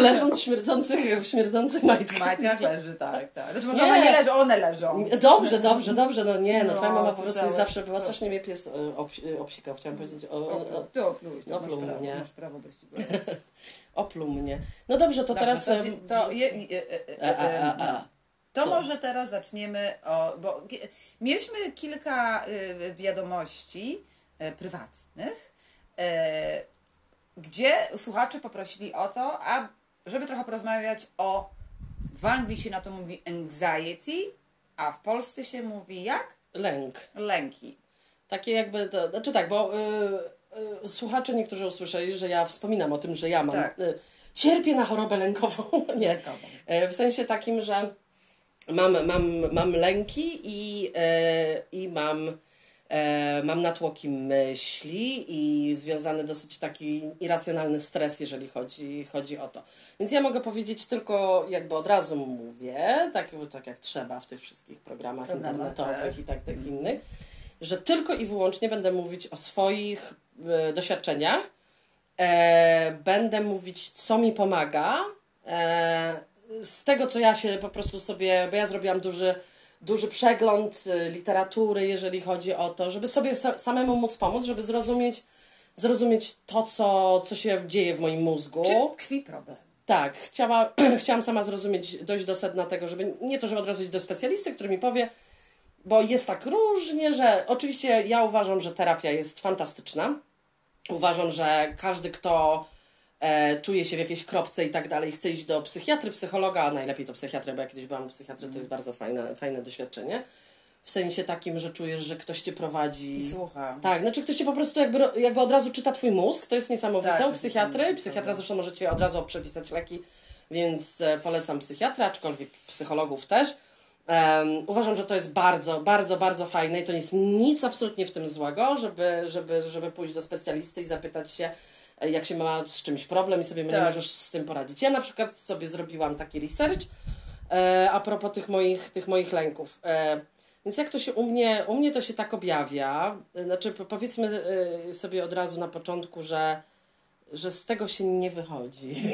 Leżąc w śmierdzących, w śmierdzących W majtkach. majtkach leży, tak, tak. Znaczy może Nie. one nie leżą, one leżą. Dobrze, dobrze, dobrze, no nie, no, No, twoja mama po prostu jest zawsze była, strasznie mnie pies e, obsi- obsikał, chciałam powiedzieć, o, o, o, Ty oplułeś, to masz pluł prawo, mnie. masz prawo bez ciebie. opluł mnie. No dobrze, to teraz... to, to, je, je, e, a, a, e, a, to Co? może teraz zaczniemy o, bo mieliśmy kilka y, wiadomości prywatnych, gdzie słuchacze poprosili o to, a, żeby trochę porozmawiać o, w Anglii się na to mówi anxiety, a w Polsce się mówi jak? Lęk. Lęki. Takie jakby, to, znaczy tak, bo y, y, słuchacze niektórzy usłyszeli, że ja wspominam o tym, że ja mam, Tak. y, cierpię na chorobę lękową, nie, Lękową. E, w sensie takim, że mam, mam, mam lęki i, e, i mam, mam natłoki myśli i związany dosyć taki irracjonalny stres, jeżeli chodzi, chodzi o to. Więc ja mogę powiedzieć tylko, jakby od razu mówię, tak, tak jak trzeba w tych wszystkich programach Programach, internetowych tak. i tak, tak innych, że tylko i wyłącznie będę mówić o swoich e, doświadczeniach, E, będę mówić, co mi pomaga. E, z tego, co ja się po prostu sobie, bo ja zrobiłam duży, duży przegląd y, literatury, jeżeli chodzi o to, żeby sobie sa samemu móc pomóc, żeby zrozumieć, zrozumieć to, co, co się dzieje w moim mózgu. Czy tkwi problem? Tak, chciała, chciałam sama zrozumieć, dojść do sedna tego, żeby nie to, żeby od razu iść do specjalisty, który mi powie, bo jest tak różnie, że oczywiście ja uważam, że terapia jest fantastyczna. Uważam, że każdy, kto e, czuje się w jakiejś kropce i tak dalej, chce iść do psychiatry, psychologa, a najlepiej to psychiatry, bo ja kiedyś byłam u psychiatry, to jest bardzo fajne, fajne doświadczenie. W sensie takim, że czujesz, że ktoś cię prowadzi. I słucha. Tak, znaczy ktoś cię po prostu jakby, jakby od razu czyta twój mózg, to jest niesamowite. Tak, u psychiatry, psychiatra zresztą może ci od razu przepisać leki, więc e, polecam psychiatra, aczkolwiek psychologów też. Em, uważam, że to jest bardzo, bardzo, bardzo fajne i to nie jest nic absolutnie w tym złego, żeby, żeby, żeby pójść do specjalisty i zapytać się, jak się ma z czymś problem i sobie nie Tak. możesz z tym poradzić. Ja na przykład sobie zrobiłam taki research e, a propos tych moich, tych moich lęków. E, więc jak to się u mnie, u mnie to się tak objawia, e, znaczy po- powiedzmy e, sobie od razu na początku, że, że z tego się nie wychodzi.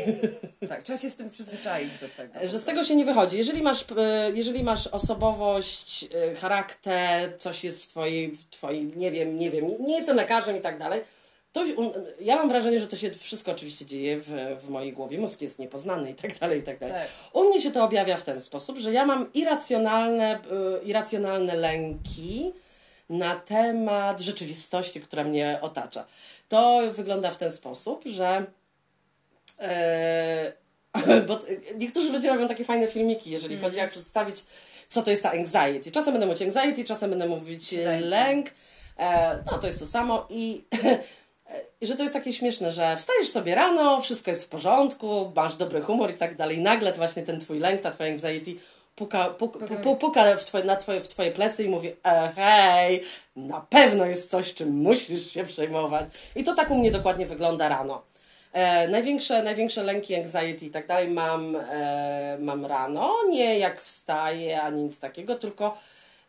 Tak, trzeba się z tym przyzwyczaić do tego. że z tego się nie wychodzi. Jeżeli masz, e, jeżeli masz osobowość, e, charakter, coś jest w twojej, w twojej, nie wiem, nie wiem, nie jestem lekarzem i tak dalej, to ja mam wrażenie, że to się wszystko oczywiście dzieje w, w mojej głowie. Mózg jest niepoznany i tak dalej, i tak dalej. Tak. U mnie się to objawia w ten sposób, że ja mam irracjonalne, y, irracjonalne lęki na temat rzeczywistości, która mnie otacza. To wygląda w ten sposób, że e, bo niektórzy ludzie robią takie fajne filmiki, jeżeli chodzi jak przedstawić, co to jest ta anxiety. Czasem będę mówić anxiety, czasem będę mówić Lęk. lęk. E, no to jest to samo i i że to jest takie śmieszne, że wstajesz sobie rano, wszystko jest w porządku, masz dobry humor i tak dalej. I nagle właśnie ten twój lęk, ta twoja anxiety puka, puk, pu, pu, puka w twoje, na twoje, w twoje plecy i mówi e, hej, na pewno jest coś, czym musisz się przejmować. I to tak u mnie dokładnie wygląda rano. E, największe, największe lęki, anxiety i tak dalej mam, e, mam rano. Nie jak wstaję, ani nic takiego, tylko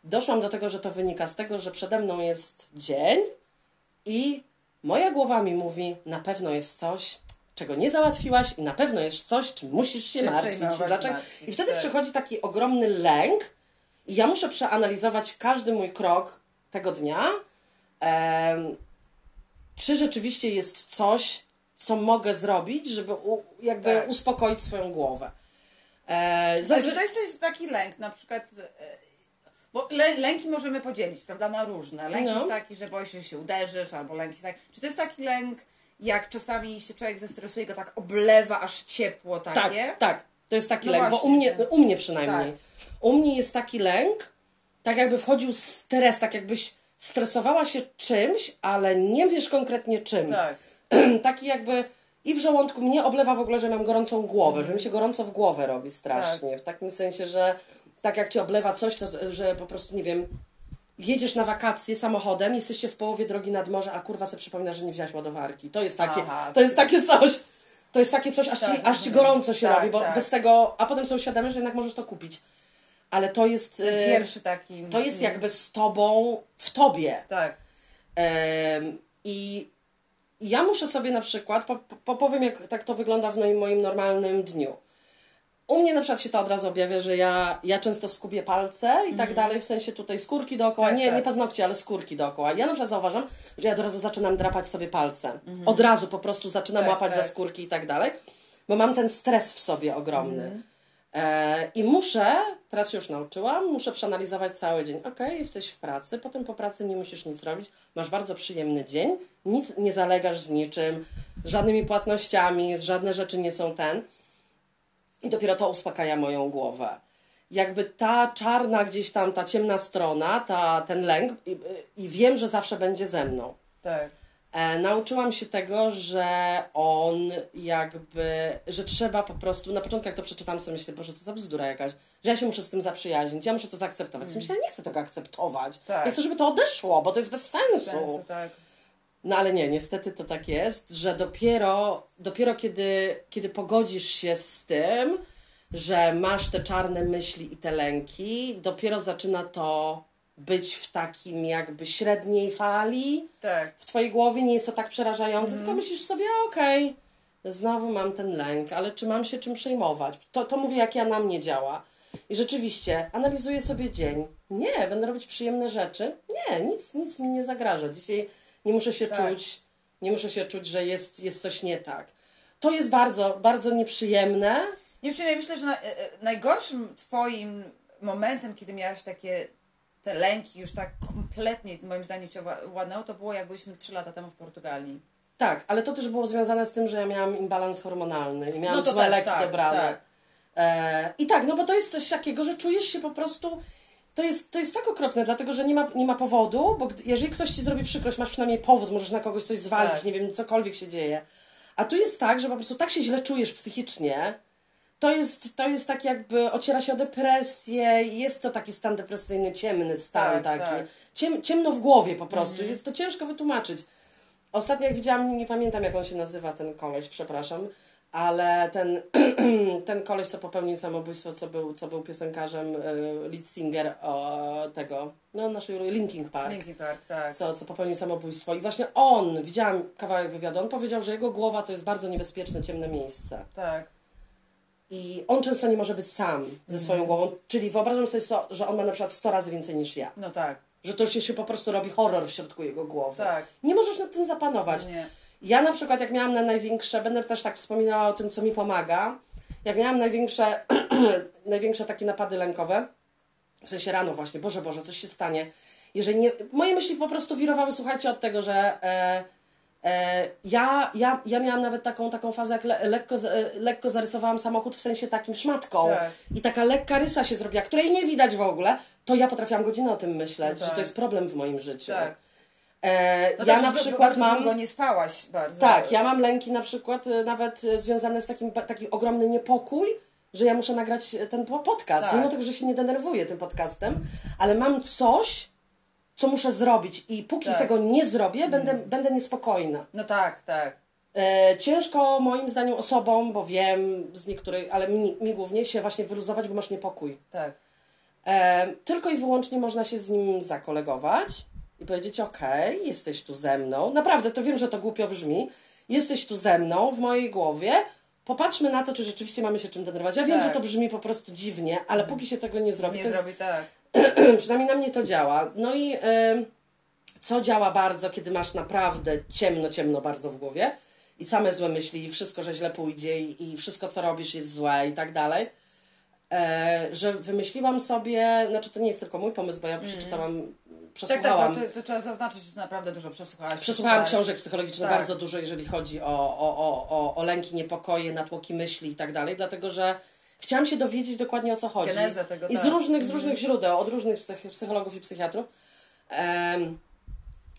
doszłam do tego, że to wynika z tego, że przede mną jest dzień i moja głowa mi mówi, na pewno jest coś, czego nie załatwiłaś i na pewno jest coś, czym musisz się martwić. przejmować, Dlaczego? martwić, I wtedy tak. przychodzi taki ogromny lęk i ja muszę przeanalizować każdy mój krok tego dnia, em, czy rzeczywiście jest coś, co mogę zrobić, żeby u, jakby Tak. uspokoić swoją głowę. E, Ale zazwy- czy to jest, to jest taki lęk, na przykład. e, Bo lę, lęki możemy podzielić, prawda, na różne. Lęk No. jest taki, że boisz się, że się uderzysz, albo lęk jest taki. Czy to jest taki lęk, jak czasami się człowiek zestresuje, go tak oblewa aż ciepło Tak, takie? tak. To jest taki No lęk, bo właśnie, u mnie, tak. u mnie przynajmniej. Tak. U mnie jest taki lęk, tak jakby wchodził stres, tak jakbyś stresowała się czymś, ale nie wiesz konkretnie czym. Tak. taki jakby i w żołądku mnie oblewa w ogóle, że mam gorącą głowę, że mi się gorąco w głowę robi strasznie. W takim sensie, że tak jak cię oblewa coś, to że po prostu nie wiem. Jedziesz na wakacje samochodem, jesteście w połowie drogi nad morze, a kurwa sobie przypomina, że nie wziąłeś ładowarki. To jest takie, Aha. to jest takie coś. To jest takie coś, aż, ci, Tak, aż ci rozumiem. gorąco się Tak, robi, bo tak. bez tego, a potem są świadome, że jednak możesz to kupić. Ale to jest, e, Pierwszy taki. to jest jakby z tobą, w tobie. Tak. I ja muszę sobie na przykład, po, po, powiem jak tak to wygląda w moim normalnym dniu. U mnie na przykład się to od razu objawia, że ja, ja często skubię palce i tak dalej, w sensie tutaj skórki dookoła, Mhm. Tak, nie, tak. nie paznokcie, ale skórki dookoła. Ja na przykład zauważam, że ja od razu zaczynam drapać sobie palce. Mhm. Od razu po prostu zaczynam Tak, łapać tak. za skórki i tak dalej, bo mam ten stres w sobie ogromny. Mhm. E, I muszę, teraz już nauczyłam, muszę przeanalizować cały dzień. Okej, jesteś w pracy, potem po pracy nie musisz nic robić, masz bardzo przyjemny dzień, nic nie zalegasz z niczym, z żadnymi płatnościami, z żadne rzeczy nie są ten. I dopiero to uspokaja moją głowę. Jakby ta czarna gdzieś tam, ta ciemna strona, ta, ten lęk, i, i wiem, że zawsze będzie ze mną. Tak. E, nauczyłam się tego, że on jakby, że trzeba po prostu, na początku jak to przeczytam sobie myślę, boże, co za bzdura jakaś, że ja się muszę z tym zaprzyjaźnić, ja muszę to zaakceptować. Mm. Myślę, ja nie chcę tego akceptować. Tak. Ja chcę, żeby to odeszło, bo to jest bez sensu. Sensu, tak. No ale nie, niestety to tak jest, że dopiero, dopiero kiedy, kiedy pogodzisz się z tym, że masz te czarne myśli i te lęki, dopiero zaczyna to być w takim jakby średniej fali Tak. w twojej głowie, nie jest to tak przerażające, tylko myślisz sobie, okej, znowu mam ten lęk, ale czy mam się czym przejmować? To, to mówię, jak ja na mnie działa. I rzeczywiście analizuję sobie dzień. Nie, będę robić przyjemne rzeczy. Nie, nic, nic mi nie zagraża. Dzisiaj nie muszę się Tak. czuć, nie muszę się czuć, że jest, jest coś nie tak. To jest bardzo, bardzo nieprzyjemne. Nie wiem, myślę, że na, e, e, najgorszym twoim momentem, kiedy miałaś takie te lęki już tak kompletnie, moim zdaniem cię ła- ładnęło, to było jak byliśmy 3 lata temu w Portugalii. Tak, ale to też było związane z tym, że ja miałam imbalans hormonalny i miałam No złe leki tak, dobrane. tak. E, I tak, no bo to jest coś takiego, że czujesz się po prostu. To jest, to jest tak okropne, dlatego że nie ma, nie ma powodu, bo jeżeli ktoś ci zrobi przykrość, masz przynajmniej powód, możesz na kogoś coś zwalić, Tak. nie wiem, cokolwiek się dzieje. A tu jest tak, że po prostu tak się źle czujesz psychicznie. To jest, to jest tak jakby ociera się o depresję, jest to taki stan depresyjny, ciemny stan Tak, taki. tak. Ciem, ciemno w głowie po prostu, jest to ciężko wytłumaczyć. Ostatnio jak widziałam, nie pamiętam jak on się nazywa, ten koleś, przepraszam, ale ten, ten koleś, co popełnił samobójstwo, co był, co był piosenkarzem, y, lead singer o, tego, no naszej Linkin Park, Linkin Park, tak. co, co popełnił samobójstwo. I właśnie on, widziałam kawałek wywiadu, on powiedział, że jego głowa to jest bardzo niebezpieczne, ciemne miejsce. Tak. I on często nie może być sam ze Mhm. swoją głową, czyli wyobrażam sobie, to, że on ma na przykład 100 razy więcej niż ja. No tak. Że to się, się po prostu robi horror w środku jego głowy. Tak. Nie możesz nad tym zapanować. Nie. Ja na przykład, jak miałam na największe, będę też tak wspominała o tym, co mi pomaga. Jak miałam największe, największe takie napady lękowe, w sensie rano właśnie, Boże, Boże, coś się stanie. Jeżeli nie, moje myśli po prostu wirowały, słuchajcie, od tego, że e, e, ja, ja, ja miałam nawet taką, taką fazę, jak le, lekko, e, lekko zarysowałam samochód w sensie takim szmatką. Tak. I taka lekka rysa się zrobiła, której nie widać w ogóle, to ja potrafiłam godzinę o tym myśleć, No że tak. to jest problem w moim życiu. Tak. E, No ja też na przykład mam... nie spałaś bardzo. Tak, ja mam lęki na przykład y, nawet y, związane z takim taki ogromny niepokój, że ja muszę nagrać y, ten po- podcast, Tak. mimo tego, że się nie denerwuję tym podcastem, ale mam coś, co muszę zrobić i póki Tak. tego nie zrobię, będę, będę niespokojna. No tak, tak. E, ciężko moim zdaniem osobom, bo wiem z niektórych, ale mi, mi głównie się właśnie wyluzować, bo masz niepokój. Tak. E, tylko i wyłącznie można się z nim zakolegować i powiedzieć: Okej, jesteś tu ze mną. Naprawdę, to wiem, że to głupio brzmi. Jesteś tu ze mną w mojej głowie. Popatrzmy na to, czy rzeczywiście mamy się czym denerwować. Ja wiem, Tak. że to brzmi po prostu dziwnie, ale póki się tego nie zrobi, Nie to jest, zrobi tak. przynajmniej na mnie to działa. No i em, co działa bardzo, kiedy masz naprawdę ciemno, ciemno bardzo w głowie i same złe myśli, i wszystko, że źle pójdzie, i, i wszystko, co robisz, jest złe i tak dalej. E, że wymyśliłam sobie, znaczy to nie jest tylko mój pomysł, bo ja przeczytałam, Tak, tak, przesłuchałam, bo to, to trzeba zaznaczyć, że naprawdę dużo przesłuchałaś. przesłuchałam książek psychologicznych Tak. bardzo dużo, jeżeli chodzi o, o, o, o, o lęki, niepokoje, natłoki myśli i tak dalej, dlatego że chciałam się dowiedzieć dokładnie o co chodzi. Genezę tego, I z tak. różnych, z różnych źródeł, od różnych psych, psychologów i psychiatrów, em,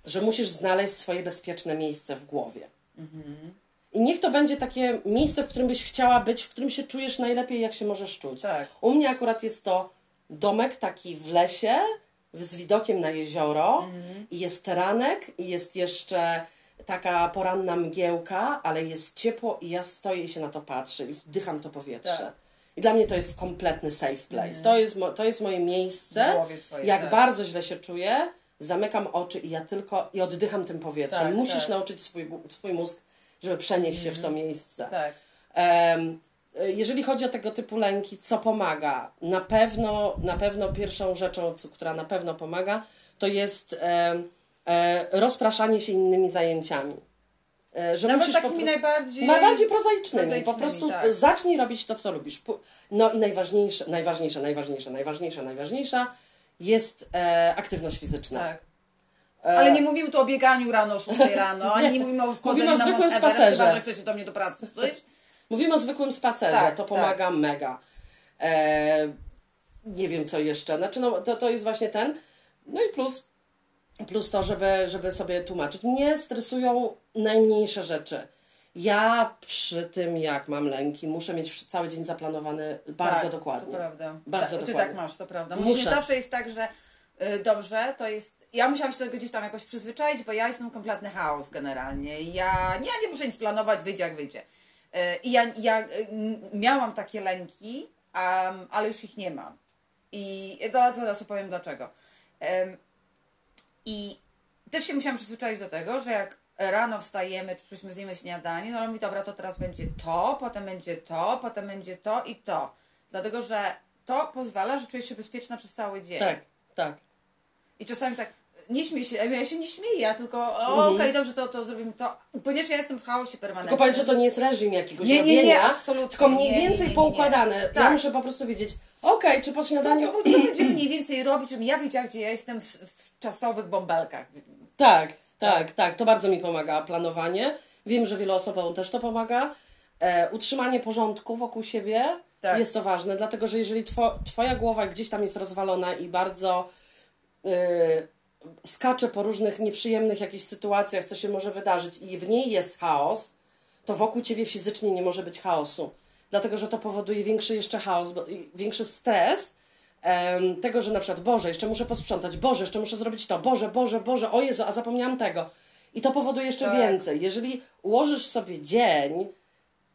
że musisz znaleźć swoje bezpieczne miejsce w głowie. I niech to będzie takie miejsce, w którym byś chciała być, w którym się czujesz najlepiej, jak się możesz czuć. Tak. U mnie akurat jest to domek taki w lesie, z widokiem na jezioro i jest ranek i jest jeszcze taka poranna mgiełka, ale jest ciepło i ja stoję i się na to patrzę i wdycham to powietrze. Tak. I dla mnie to jest kompletny safe place. To, jest to jest moje miejsce. Twojej, jak tak. bardzo źle się czuję, zamykam oczy i ja tylko i oddycham tym powietrzem. Tak, Musisz tak. nauczyć swój, swój mózg, żeby przenieść się w to miejsce. Tak. Em, jeżeli chodzi o tego typu lęki, co pomaga? Na pewno, na pewno pierwszą rzeczą, która na pewno pomaga, to jest em, e, rozpraszanie się innymi zajęciami. E, że Nawet musisz po takimi najbardziej... Najbardziej prozaicznymi. Po prozaicznymi, prostu tak. zacznij robić to, co lubisz. No i najważniejsze, najważniejsze, najważniejsze, najważniejsza, najważniejsza jest e, aktywność fizyczna. Tak. E, Ale nie mówimy tu o bieganiu rano o 6 rano, ani nie mówimy o wchodzeniu Mówimy o na zwykłym Mount Everest, spacerze. chyba, że chcecie do mnie do pracy przyjść. Mówimy o zwykłym spacerze, Tak, to tak. pomaga mega. E, nie wiem co jeszcze. Znaczy, no, to, to jest właśnie ten. No i plus, plus to, żeby, żeby sobie tłumaczyć. Mnie stresują najmniejsze rzeczy. Ja przy tym, jak mam lęki, muszę mieć cały dzień zaplanowany bardzo tak, dokładnie. To prawda. Bardzo Ta, Ty dokładnie. tak masz, to prawda. Muszę. Musisz, zawsze jest tak, że y, dobrze, to jest... Ja musiałam się do tego gdzieś tam jakoś przyzwyczaić, bo ja jestem kompletny chaos generalnie. Ja nie, ja nie muszę nic planować, wyjdzie jak wyjdzie. I ja, ja y, miałam takie lęki, am, ale już ich nie mam. I to zaraz opowiem dlaczego. Em, I też się musiałam przyzwyczaić do tego, że jak rano wstajemy, przyszliśmy zjemy śniadanie, no ale mówi, dobra, to teraz będzie to, potem będzie to, potem będzie to i to. Dlatego, że to pozwala, że czujesz się bezpieczna przez cały dzień. Tak, tak. I czasami tak, nie śmiej się, ja się nie śmieję, ja tylko, Mhm. okej, dobrze, to, to zrobimy to. Ponieważ ja jestem w chaosie permanentnym. Tylko powiedz, że to nie jest reżim jakiegoś Nie, nie, nie, absolutnie. Tylko mniej Nie, nie, więcej nie, nie, nie. poukładane. Ja Tak. muszę po prostu wiedzieć, okej, czy po śniadaniu... No, co będziemy mniej więcej robić, żebym ja wiedziała, gdzie ja jestem w, w czasowych bąbelkach. Tak, tak, tak. To bardzo mi pomaga planowanie. Wiem, że wielu osobom też to pomaga. E, utrzymanie porządku wokół siebie Tak. jest to ważne, dlatego że jeżeli two, Twoja głowa gdzieś tam jest rozwalona i bardzo e, skacze po różnych nieprzyjemnych jakichś sytuacjach, co się może wydarzyć i w niej jest chaos, to wokół Ciebie fizycznie nie może być chaosu. Dlatego, że to powoduje większy jeszcze chaos, większy stres, em, tego, że na przykład, Boże, jeszcze muszę posprzątać, Boże, jeszcze muszę zrobić to, Boże, Boże, Boże, o Jezu, a zapomniałam tego. I to powoduje jeszcze Tak. więcej. Jeżeli ułożysz sobie dzień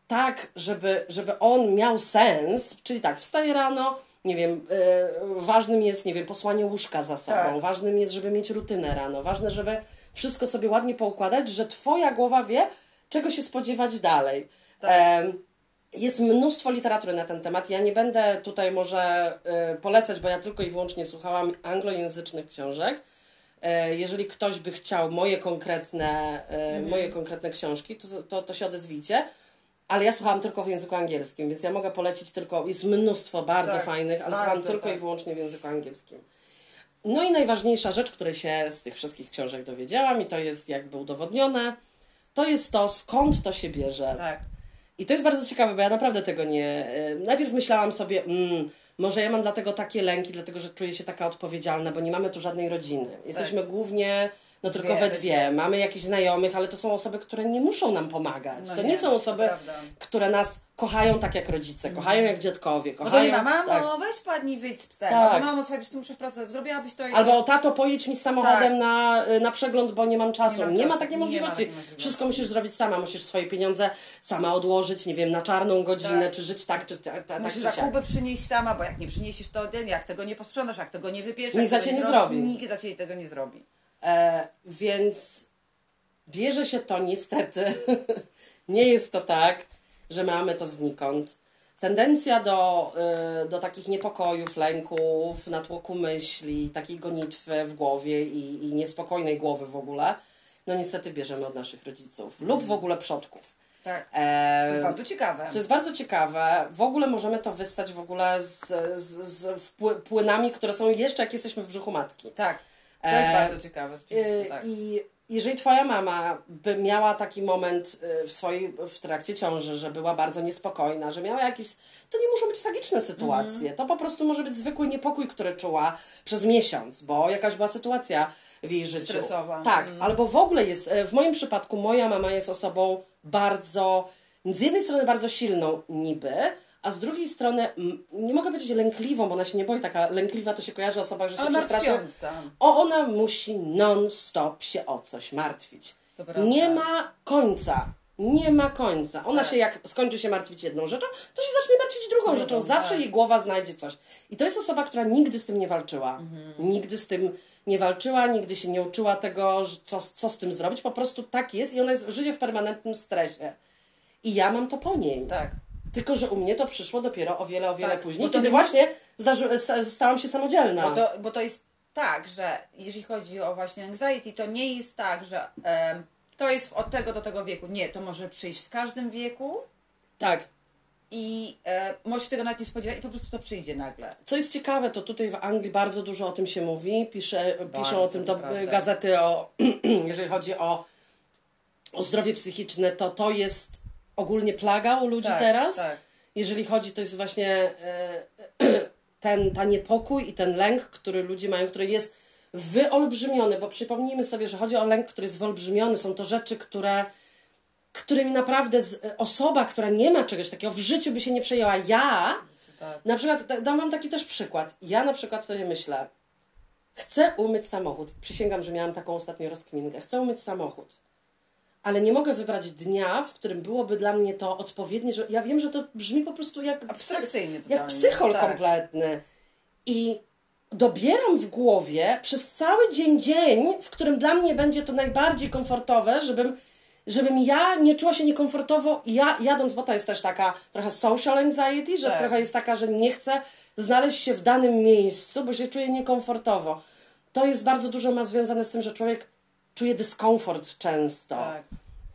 tak, żeby, żeby on miał sens, czyli tak, wstaję rano, nie wiem, e, ważnym jest, nie wiem, posłanie łóżka za sobą, Tak. ważnym jest, żeby mieć rutynę rano, ważne, żeby wszystko sobie ładnie poukładać, że twoja głowa wie, czego się spodziewać dalej. Tak. Jest mnóstwo literatury na ten temat. Ja nie będę tutaj może y, polecać, bo ja tylko i wyłącznie słuchałam anglojęzycznych książek. E, Jeżeli ktoś by chciał moje konkretne, e, moje konkretne książki, to, to, to się odezwijcie. Ale ja słuchałam tylko w języku angielskim, więc ja mogę polecić tylko, jest mnóstwo bardzo Tak, fajnych, ale bardzo, słuchałam tylko tak. i wyłącznie w języku angielskim. No i najważniejsza rzecz, której się z tych wszystkich książek dowiedziałam i to jest jakby udowodnione, to jest to, skąd to się bierze. Tak. I to jest bardzo ciekawe, bo ja naprawdę tego nie. y, Najpierw myślałam sobie, mm, może ja mam dlatego takie lęki, dlatego że czuję się taka odpowiedzialna, bo nie mamy tu żadnej rodziny. Jesteśmy głównie, no tylko we dwie. Mamy jakichś znajomych, ale to są osoby, które nie muszą nam pomagać. No to nie, nie, są to osoby, które nas kochają tak jak rodzice, kochają jak dziadkowie, Bo to kochają. nie ma, mamo, tak. weź wpadnij, wyjdź z psem. Tak. Albo mamo, słuchaj, ty muszę w pracy, zrobiłabyś to i to. Albo tato, pojedź mi samochodem Tak. na, na przegląd, bo nie mam czasu. Nie Nie, ma takiej Nie ma możliwości. takiej możliwości. Wszystko musisz zrobić sama. Musisz swoje pieniądze sama odłożyć, nie wiem, na czarną godzinę, Tak. czy żyć tak, czy tak, tak, Musisz tak siak. zakupy przynieść sama, bo jak nie przyniesiesz to jak tego nie posprzątasz, jak tego nie wypieszesz, Nikt za ciebie nie zrobi. Nikt za ciebie tego nie zrobi. E, więc bierze się to niestety. nie jest to tak, że mamy to znikąd. Tendencja do, y, do takich niepokojów, lęków, natłoku myśli, takiej gonitwy w głowie i, i niespokojnej głowy w ogóle, no niestety bierzemy od naszych rodziców lub w ogóle przodków. Tak. E, To jest bardzo ciekawe. co jest bardzo ciekawe, w ogóle możemy to wyssać w ogóle z, z, z płynami, które są jeszcze jak jesteśmy w brzuchu matki. Tak. To jest E, bardzo ciekawe, Yy, tak. I jeżeli twoja mama by miała taki moment yy, w swojej, w trakcie ciąży, że była bardzo niespokojna, że miała jakieś, to nie muszą być tragiczne sytuacje. Mhm. To po prostu może być zwykły niepokój, który czuła przez miesiąc, bo jakaś była sytuacja w jej życiu. Stresowa. Tak, Mm. albo w ogóle jest, e, w moim przypadku moja mama jest osobą bardzo, z jednej strony bardzo silną niby, a z drugiej strony, nie mogę powiedzieć lękliwą, bo ona się nie boi, taka lękliwa to się kojarzy osoba, że się Ale przestraszy. martwiąca. O, ona musi non-stop się o coś martwić. Nie ma końca. Nie ma końca. Ona Tak. się, jak skończy się martwić jedną rzeczą, to się zacznie martwić drugą rzeczą. Zawsze tak. jej głowa znajdzie coś. I to jest osoba, która nigdy z tym nie walczyła. Mhm. Nigdy z tym nie walczyła, nigdy się nie uczyła tego, co, co z tym zrobić. Po prostu tak jest i ona jest, żyje w permanentnym stresie. I ja mam to po niej. Tak. Tylko, że u mnie to przyszło dopiero o wiele, o wiele Tak, później, kiedy nie- właśnie zdarzy, sta- stałam się samodzielna. Bo to, bo to jest tak, że jeżeli chodzi o właśnie anxiety, to nie jest tak, że em, to jest od tego do tego wieku. Nie, to może przyjść w każdym wieku Tak. i e, możesz się tego nawet nie spodziewać i po prostu to przyjdzie nagle. Co jest ciekawe, to tutaj w Anglii bardzo dużo o tym się mówi. Pisze, piszą o tym do, gazety, o, jeżeli chodzi o, o zdrowie psychiczne, to to jest ogólnie plaga u ludzi Tak, teraz. tak. Jeżeli chodzi, to jest właśnie e, ten, ta niepokój i ten lęk, który ludzie mają, który jest wyolbrzymiony, bo przypomnijmy sobie, że chodzi o lęk, który jest wyolbrzymiony. Są to rzeczy, które którymi naprawdę z, osoba, która nie ma czegoś takiego w życiu by się nie przejęła. Ja Tak. na przykład, da- dam Wam taki też przykład. Ja na przykład sobie myślę, chcę umyć samochód. Przysięgam, że miałam taką ostatnio rozkminkę. Chcę umyć samochód. Ale nie mogę wybrać dnia, w którym byłoby dla mnie to odpowiednie, że ja wiem, że to brzmi po prostu jak, Abstrakcyjnie jak totalnie. psychol tak. kompletny. I dobieram w głowie przez cały dzień dzień, w którym dla mnie będzie to najbardziej komfortowe, żebym, żebym ja nie czuła się niekomfortowo ja, jadąc, bo to jest też taka trochę social anxiety, że Tak. trochę jest taka, że nie chcę znaleźć się w danym miejscu, bo się czuję niekomfortowo. To jest bardzo dużo ma związane z tym, że człowiek czuje dyskomfort często. Tak.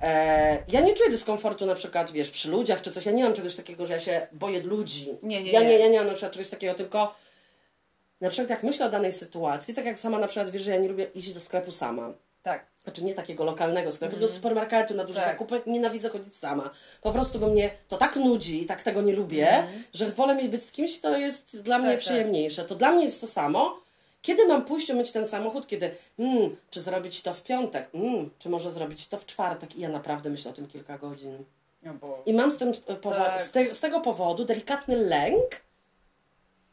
E, ja nie czuję dyskomfortu na przykład, wiesz, przy ludziach czy coś. Ja nie mam czegoś takiego, że ja się boję ludzi. Nie, nie, ja nie. nie. Ja nie mam na przykład czegoś takiego, tylko na przykład jak myślę o danej sytuacji, tak jak sama na przykład wiesz, że ja nie lubię iść do sklepu sama. Tak. Znaczy nie takiego lokalnego sklepu, tylko do supermarketu na duże Tak. zakupy. Nienawidzę chodzić sama. Po prostu bo mnie to tak nudzi i tak tego nie lubię, że wolę mieć być z kimś, to jest dla mnie tak. przyjemniejsze. To dla mnie jest to samo. Kiedy mam pójść umyć ten samochód? Kiedy, mm, czy zrobić to w piątek? Mm, czy może zrobić to w czwartek? I ja naprawdę myślę o tym kilka godzin. No. I mam z, tym e, Tak. z, te- z tego powodu delikatny lęk,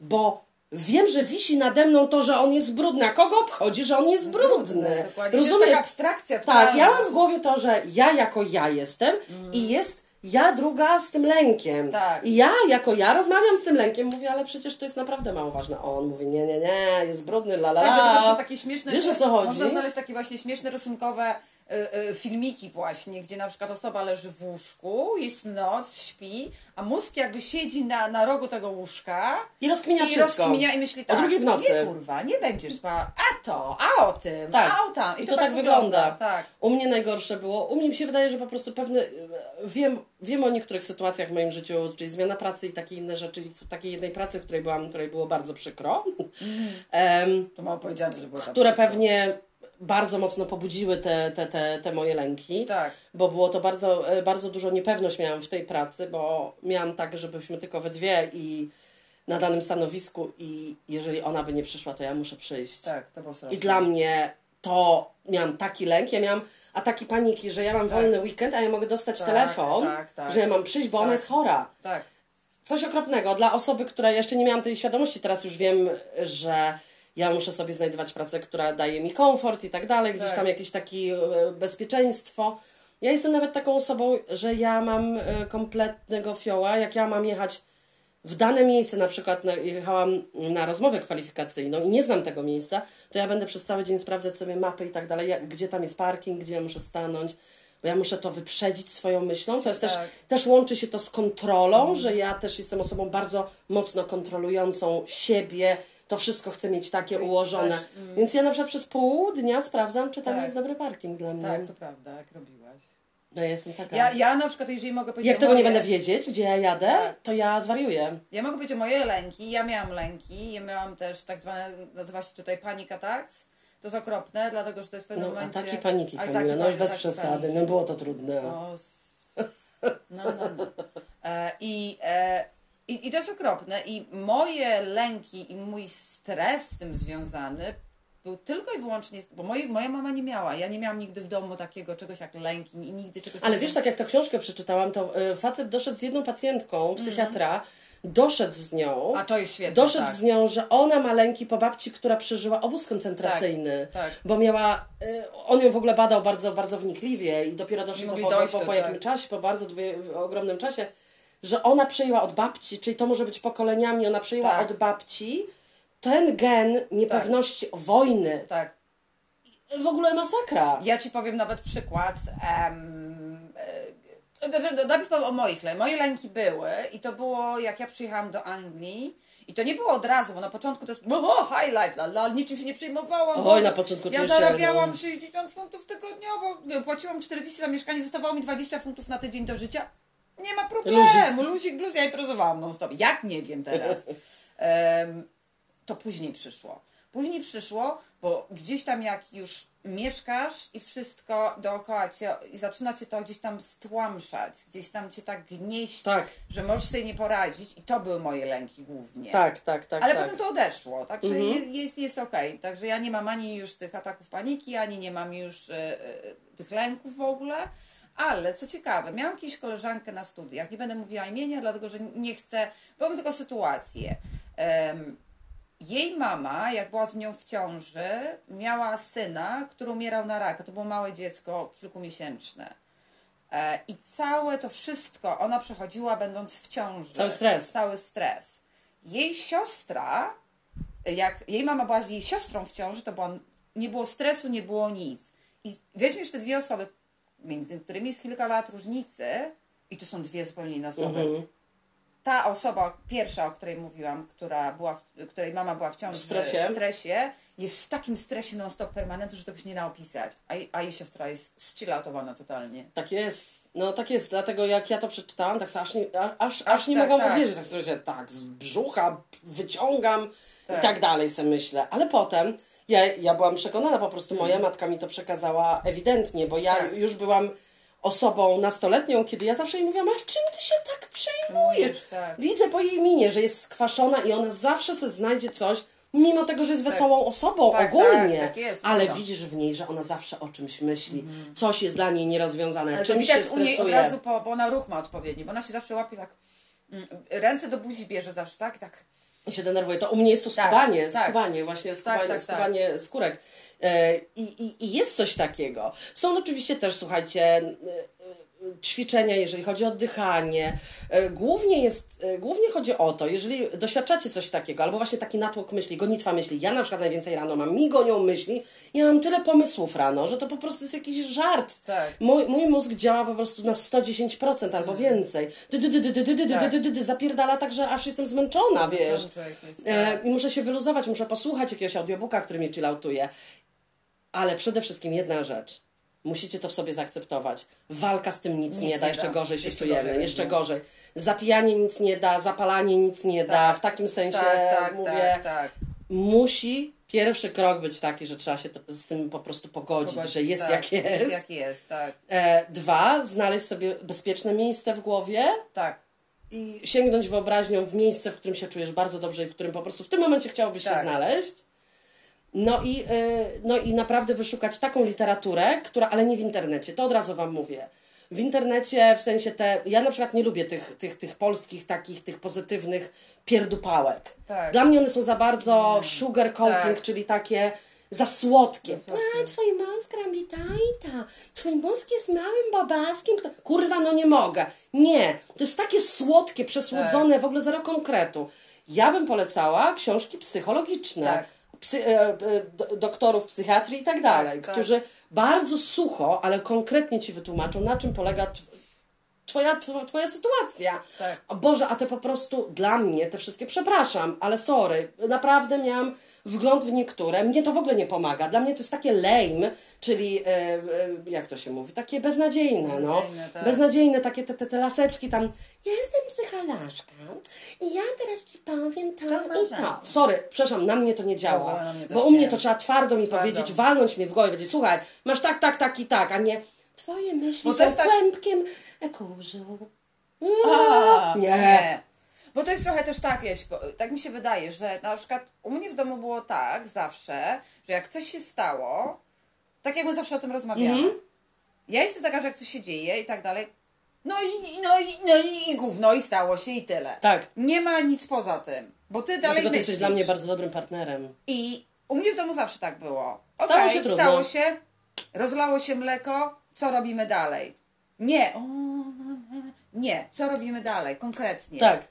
bo wiem, że wisi nade mną to, że on jest brudny. A kogo obchodzi, że on jest brudny? Dokładnie. To jest taka abstrakcja. Tak, ja mam w głowie to, że ja jako ja jestem i jest ja druga z tym lękiem. Tak. I ja jako ja rozmawiam z tym lękiem, mówię, ale przecież to jest naprawdę mało ważne. A on mówi, nie, nie, nie, jest brudny, la la Tak, la. są takie śmieszne... Wiesz o co chodzi? Można znaleźć takie właśnie śmieszne rysunkowe filmiki właśnie, gdzie na przykład osoba leży w łóżku, jest noc, śpi, a mózg jakby siedzi na, na rogu tego łóżka I rozkminia i wszystko. rozkminia i myśli tak, O drugiej w nocy. nie kurwa, nie będziesz spała, a to, a o tym, Tak. a o tam. I, to, tak wygląda. Tak. U mnie najgorsze było. U mnie mi się wydaje, że po prostu pewne. Wiem, wiem o niektórych sytuacjach w moim życiu, czyli zmiana pracy i takie inne rzeczy. I w takiej jednej pracy, w której byłam, której było bardzo przykro. Em, To mało powiedziane, że było tak. które pewnie bardzo mocno pobudziły te, te, te, te moje lęki. Tak. Bo było to bardzo, e, bardzo dużo niepewność miałam w tej pracy, bo miałam tak, żebyśmy tylko we dwie i na danym stanowisku i jeżeli ona by nie przyszła, to ja muszę przyjść. Tak, to było straszne. I dla mnie to miałam taki lęk, ja miałam ataki paniki, że ja mam wolny weekend, a ja mogę dostać Tak, telefon, tak, tak. że ja mam przyjść, bo ona Tak. jest chora. Tak. Coś okropnego. Dla osoby, która jeszcze nie miałam tej świadomości, teraz już wiem, że ja muszę sobie znajdować pracę, która daje mi komfort i tak dalej, gdzieś Tak. tam jakieś takie e, bezpieczeństwo. Ja jestem nawet taką osobą, że ja mam e, kompletnego fioła, jak ja mam jechać w dane miejsce, na przykład jechałam na rozmowę kwalifikacyjną i nie znam tego miejsca, to ja będę przez cały dzień sprawdzać sobie mapy i tak dalej, gdzie tam jest parking, gdzie ja muszę stanąć, bo ja muszę to wyprzedzić swoją myślą. To jest też, Tak. też łączy się to z kontrolą, że ja też jestem osobą bardzo mocno kontrolującą siebie, to wszystko chcę mieć takie Czyli ułożone. też, mm. Więc ja na przykład przez pół dnia sprawdzam, czy tam Tak. jest dobry parking dla mnie. Tak, to prawda, jak robiłaś. No ja jestem taka. Ja, ja na przykład, jeżeli mogę powiedzieć Jak tego nie moje- będę wiedzieć, gdzie ja jadę, Tak. to ja zwariuję. Ja mogę powiedzieć o moje lęki. Ja miałam lęki. Ja miałam też tak zwane, nazywa się tutaj panic attacks. To jest okropne, dlatego że to jest w pewnym No, momencie... ataki paniki, Ataki Kamila, no już bez przesady, paniki. no było to trudne. O, s- No, no, no. E, I, e, i, I to jest okropne. I moje lęki i mój stres z tym związany był tylko i wyłącznie, bo moi, moja mama nie miała. Ja nie miałam nigdy w domu takiego czegoś jak lęki i nigdy czegoś Ale wiesz, tak jak tę książkę przeczytałam, to y, facet doszedł z jedną pacjentką, psychiatra, doszedł z nią, Mhm. A to jest świetne. doszedł tak. z nią, że ona ma lęki po babci, która przeżyła obóz koncentracyjny. Tak, tak. Bo miała, y, on ją w ogóle badał bardzo, bardzo wnikliwie i dopiero to mogli po, po, do- po tak. jakim czasie, po bardzo dwie, ogromnym czasie, że ona przejęła od babci, czyli to może być pokoleniami, ona przejęła Tak. od babci ten gen niepewności wojny. Tak. W ogóle masakra. Ja ci powiem nawet przykład. Um, najpierw powiem o moich lękach. Moje lęki były i to było jak ja przyjechałam do Anglii. I to nie było od razu, bo na początku to jest o, highlight, la, la, niczym się nie przejmowałam. Oj, na początku Ja czujesz się, zarabiałam no. 60 funtów tygodniowo, płaciłam 40 za mieszkanie, zostawało mi 20 funtów na tydzień do życia. Nie ma problemu, luzik, blues, ja imprezowałam non stop. Jak nie wiem teraz. Em, to później przyszło. Później przyszło, bo gdzieś tam jak już mieszkasz i wszystko dookoła cię i zaczyna cię to gdzieś tam stłamszać, gdzieś tam cię tak gnieść, Tak. że możesz sobie nie poradzić i to były moje lęki głównie. Tak, tak, tak. Ale tak. potem to odeszło, także Mhm. jest, jest, jest okej. Także ja nie mam ani już tych ataków paniki, ani nie mam już e, e, tych lęków w ogóle. Ale co ciekawe, miałam kiedyś koleżankę na studiach, nie będę mówiła imienia, dlatego że nie chcę, powiem tylko sytuację. Em, jej mama, jak była z nią w ciąży, miała syna, który umierał na raka. To było małe dziecko, kilkumiesięczne. E, I całe to wszystko ona przechodziła, będąc w ciąży. Cały stres. Cały stres. Jej siostra jak jej mama była z jej siostrą w ciąży, to była, nie było stresu, nie było nic. I weźmiesz te dwie osoby, między którymi jest kilka lat różnicy, i to są dwie zupełnie inne osoby. Mhm. Ta osoba pierwsza, o której mówiłam, która była w, której mama była w ciąży W stresie. w stresie jest w takim stresie non-stop permanentu, że tego się nie da opisać. A, jej- a jej siostra jest zchillautowana totalnie. Tak jest. No tak jest, dlatego jak ja to przeczytałam, tak aż nie, aż, aż, nie tak, mogłam tak. uwierzyć. Tak sobie się tak z brzucha wyciągam Tak. i tak dalej sobie myślę. Ale potem ja, ja byłam przekonana, po prostu moja matka mi to przekazała ewidentnie, bo ja Tak. już byłam osobą nastoletnią, kiedy ja zawsze jej mówiłam, a czym ty się tak przejmujesz? Tak. Widzę po jej minie, że jest skwaszona i ona zawsze se znajdzie coś, mimo tego, że jest wesołą osobą Tak, ogólnie. tak, tak jest, ale prawda. widzisz w niej, że ona zawsze o czymś myśli. Coś jest dla niej nierozwiązane, Ale to czymś się widać u niej od stresuje. razu, po, bo ona ruch ma odpowiedni, bo ona się zawsze łapie tak, mm, ręce do buzi bierze zawsze, tak? tak. I się denerwuje. To u mnie jest to Tak, skubanie, tak. skubanie, właśnie skubanie, tak, tak. skubanie skórek. E, I, i, I jest coś takiego. Są oczywiście też, słuchajcie, ćwiczenia, jeżeli chodzi o oddychanie. E, Głównie jest, e, głównie chodzi o to, jeżeli doświadczacie coś takiego, albo właśnie taki natłok myśli, gonitwa myśli. Ja na przykład najwięcej rano mam, mi gonią myśli. Ja mam tyle pomysłów rano, że to po prostu jest jakiś żart. Tak. Mój, mój mózg działa po prostu na 110% albo więcej. Tak. zapierdala tak, że aż jestem zmęczona, wiesz. człowiek jest, E, tak. I muszę się wyluzować, muszę posłuchać jakiegoś audiobooka, który mnie chilloutuje. Ale przede wszystkim jedna rzecz. Musicie to w sobie zaakceptować. Walka z tym nic, Nic nie da, nie jeszcze da. gorzej się Jeszcze czujemy, gorzej jeszcze gorzej. Zapijanie nic nie da, zapalanie nic nie da. Tak. W takim sensie Tak, tak, mówię, tak, tak. musi pierwszy krok być taki, że trzeba się to, z tym po prostu pogodzić, Pogodzić, że jest tak, jak jest. Jest jak jest, tak. E, dwa, znaleźć sobie bezpieczne miejsce w głowie Tak, i sięgnąć wyobraźnią w miejsce, w którym się czujesz bardzo dobrze i w którym po prostu w tym momencie chciałobyś się Tak. znaleźć. No i, y, no i naprawdę wyszukać taką literaturę, która, ale nie w internecie, to od razu Wam mówię. W internecie, w sensie te, ja na przykład nie lubię tych, tych, tych polskich takich, tych pozytywnych pierdupałek. Tak. Dla mnie one są za bardzo sugar coating, Tak. czyli takie za słodkie. Za słodkie. A, twój mózg robi ta i ta. Twój mózg jest małym bobaskiem. kto- Kurwa, no nie mogę. Nie. To jest takie słodkie, przesłodzone, Tak. w ogóle zero konkretu. Ja bym polecała książki psychologiczne. Tak. Psy, e, e, do- doktorów psychiatrii i tak dalej, Tak, tak. którzy bardzo sucho, ale konkretnie Ci wytłumaczą, na czym polega tw- twoja, tw- twoja sytuacja. Tak. Boże, a te po prostu dla mnie, te wszystkie, przepraszam, ale sorry, naprawdę miałam wgląd w niektóre. Mnie to w ogóle nie pomaga. Dla mnie to jest takie lame, czyli e, e, jak to się mówi, takie beznadziejne, no. Beznadziejne, tak. Beznadziejne, takie te, te, te laseczki tam. Ja jestem psycholożką i ja teraz Ci powiem to, To i to. Sorry, przepraszam, na mnie to nie działa. mnie też Bo u mnie nie. to trzeba twardo mi Twardo. powiedzieć, walnąć mnie w głowę, będzie słuchaj, masz tak, tak, tak i tak, a nie twoje myśli Bo są tak- kłębkiem kurzu. A, Nie. Bo to jest trochę też tak, ja ci po- tak mi się wydaje, że na przykład u mnie w domu było tak zawsze, że jak coś się stało, tak jak my zawsze o tym rozmawiamy. Mhm. Ja jestem taka, że jak coś się dzieje i tak dalej, no i, no i, no i, i gówno i stało się i tyle. Tak. Nie ma nic poza tym, bo ty dalej Dlatego ty myślisz. jesteś dla mnie bardzo dobrym partnerem. I u mnie w domu zawsze tak było. Stało Okej, się trudno. Stało się, rozlało się mleko, co robimy dalej? Nie. O, nie, co robimy dalej, konkretnie. Tak.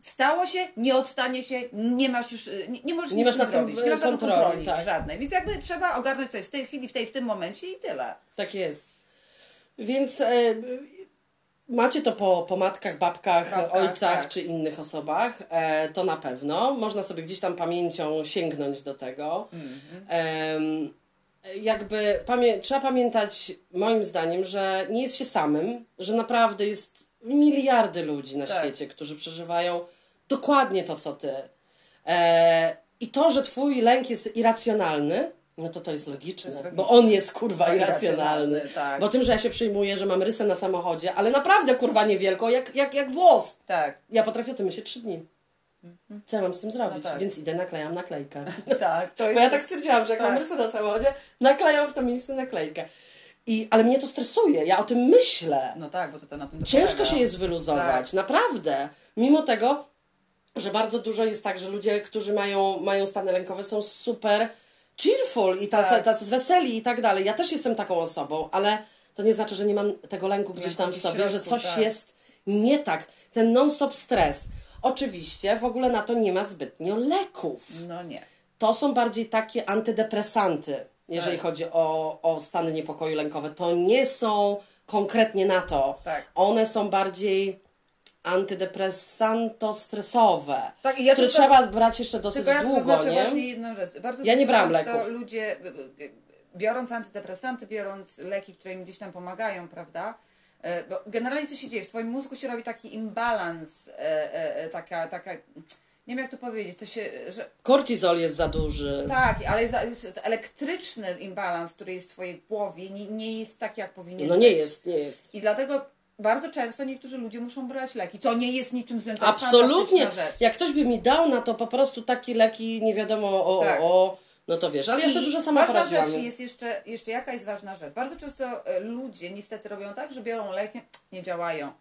Stało się, nie odstanie się, nie masz już, y, nie, nie możesz Nie nic masz tym, zrobić. Nie masz kontroli, kontroli tak. żadnej. Więc jakby trzeba ogarnąć coś w tej chwili, w, tej, w tym momencie i tyle. Tak jest. Więc e, macie to po, po matkach, babkach, Babkach, ojcach tak. czy innych osobach, e, to na pewno. Można sobie gdzieś tam pamięcią sięgnąć do tego. Em, jakby pamię- trzeba pamiętać, moim zdaniem, że nie jest się samym, że naprawdę jest miliardy ludzi na Tak. świecie, którzy przeżywają dokładnie to, co ty. E, I to, że twój lęk jest irracjonalny, no to to jest logiczne, To jest bo on jest kurwa irracjonalny. tak. Bo tym, że ja się przejmuję, że mam rysę na samochodzie, ale naprawdę kurwa niewielką, jak, jak, jak włos. Tak, Ja potrafię o tym myśleć trzy dni. Co ja mam z tym zrobić? No tak. Więc idę, naklejam naklejkę. tak. To Bo jest, ja tak stwierdziłam, że jak Tak. mam rysę na samochodzie, naklejam w to miejsce naklejkę. I, ale mnie to stresuje, ja o tym myślę. No tak, bo to, to na tym Ciężko polega. się jest wyluzować, Tak. naprawdę. Mimo tego, że bardzo dużo jest tak, że ludzie, którzy mają, mają stany lękowe są super cheerful i tacy, Tak. tacy weseli i tak dalej. Ja też jestem taką osobą, ale to nie znaczy, że nie mam tego lęku gdzieś tam w sobie, że coś tak. jest nie tak. Ten non-stop stres. Oczywiście w ogóle na to nie ma zbytnio leków. No nie. To są bardziej takie antydepresanty, jeżeli Tak. chodzi o, o stany niepokoju lękowe. To nie są konkretnie na to. Tak. One są bardziej antydepresanto-stresowe, Tak, ja które trzeba brać jeszcze dosyć Tylko ja to długo, zaznaczę nie? właśnie jedną rzecz. Bardzo Ja nie brałam leków. ludzie, y, y, biorąc antydepresanty, biorąc leki, które im gdzieś tam pomagają, prawda? E, Bo generalnie co się dzieje? W twoim mózgu się robi taki imbalans, e, e, taka, taka, nie wiem jak to powiedzieć, to się, że Kortizol jest za duży. tak, ale jest, elektryczny imbalans, który jest w twojej głowie, nie, nie jest taki jak powinien No nie być. jest, nie jest. I dlatego bardzo często niektórzy ludzie muszą brać leki, co nie jest niczym złym, to jest Absolutnie. fantastyczna rzecz. Jak ktoś by mi dał na to po prostu takie leki, nie wiadomo o, Tak. o no to wiesz, ale sobie I dużo sama ważna poradziłam. rzecz jest jeszcze, jeszcze jaka jest ważna rzecz. Bardzo często e, ludzie niestety robią tak, że biorą leki, nie działają.